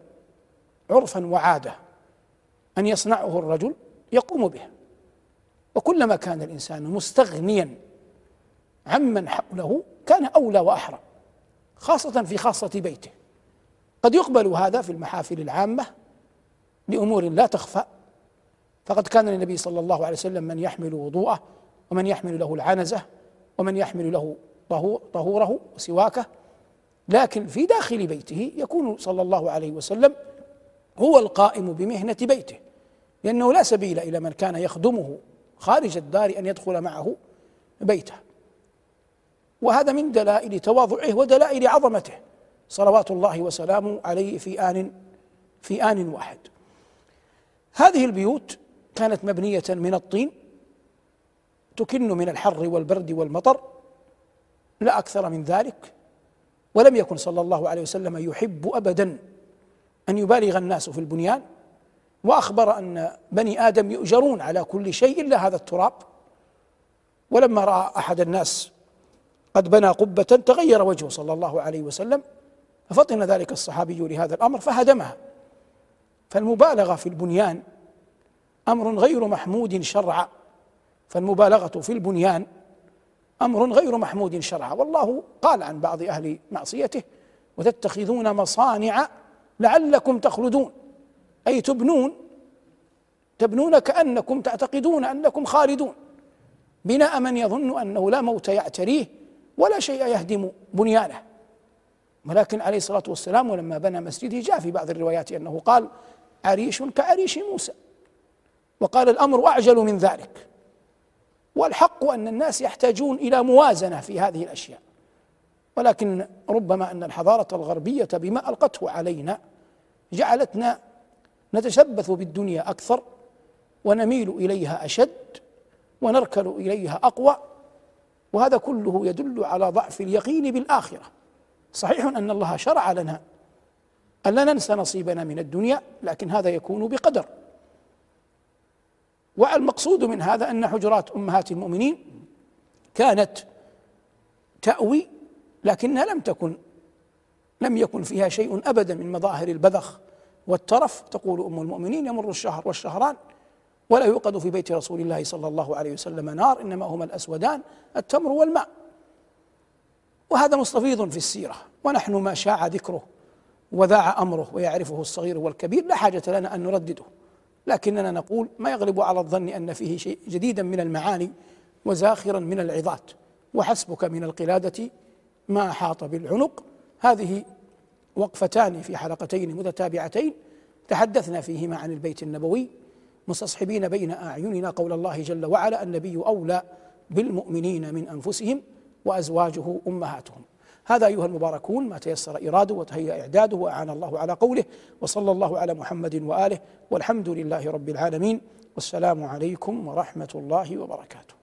عرفا وعادة أن يصنعه الرجل يقوم به. وكلما كان الإنسان مستغنيا عمن حوله كان أولى وأحرى خاصة في خاصة بيته. قد يقبل هذا في المحافل العامة لأمور لا تخفى. فقد كان للنبي صلى الله عليه وسلم من يحمل وضوءه ومن يحمل له العنزة ومن يحمل له طهوره وسواكه. لكن في داخل بيته يكون صلى الله عليه وسلم هو القائم بمهنة بيته لأنه لا سبيل إلى من كان يخدمه خارج الدار أن يدخل معه بيته. وهذا من دلائل تواضعه ودلائل عظمته. صلوات الله وسلامه عليه في آن في آن واحد. هذه البيوت كانت مبنية من الطين تكن من الحر والبرد والمطر لا أكثر من ذلك. ولم يكن صلى الله عليه وسلم يحب ابدا أن يبالغ الناس في البنيان. وأخبر أن بني آدم يؤجرون على كل شيء إلا هذا التراب. ولما رأى أحد الناس قد بنى قبة تغير وجهه صلى الله عليه وسلم ففطن ذلك الصحابي لهذا الأمر فهدمها فالمبالغة في البنيان أمر غير محمود شرعا. فالمبالغة في البنيان أمر غير محمود شرعا. والله قال عن بعض أهل معصيته وتتخذون مصانع لعلكم تخلدون. أي تبنون تبنون كأنكم تعتقدون أنكم خالدون. بناء من يظن أنه لا موت يعتريه ولا شيء يهدم بنيانه. ولكن عليه الصلاة والسلام ولما بنى مسجده جاء في بعض الروايات أنه قال عريش كعريش موسى. وقال الأمر أعجل من ذلك. والحق أن الناس يحتاجون إلى موازنة في هذه الأشياء. ولكن ربما أن الحضارة الغربية بما ألقته علينا جعلتنا نتشبث بالدنيا أكثر ونميل إليها أشد ونركل إليها أقوى وهذا كله يدل على ضعف اليقين بالآخرة. صحيح أن الله شرع لنا أن لا ننسى نصيبنا من الدنيا لكن هذا يكون بقدر. والمقصود من هذا أن حجرات أمهات المؤمنين كانت تأوي لكنها لم تكن لم يكن فيها شيء أبدا من مظاهر البذخ. والترف تقول أم المؤمنين يمر الشهر والشهران ولا يوقد في بيت رسول الله صلى الله عليه وسلم نار إنما هما الأسودان التمر والماء. وهذا مستفيض في السيرة. ونحن ما شاع ذكره وذاع أمره ويعرفه الصغير والكبير لا حاجة لنا أن نردده. لكننا نقول ما يغلب على الظن أن فيه شيء جديدا من المعاني وزاخرا من العظات. وحسبك من القلادة ما احاط بالعنق. هذه وقفتان في حلقتين متتابعتين تحدثنا فيهما عن البيت النبوي مستصحبين بين أعيننا قول الله جل وعلا النبي أولى بالمؤمنين من أنفسهم وأزواجه أمهاتهم. هذا أيها المباركون ما تيسر إراده وتهيأ إعداده وأعان الله على قوله وصلى الله على محمد وآله والحمد لله رب العالمين والسلام عليكم ورحمة الله وبركاته.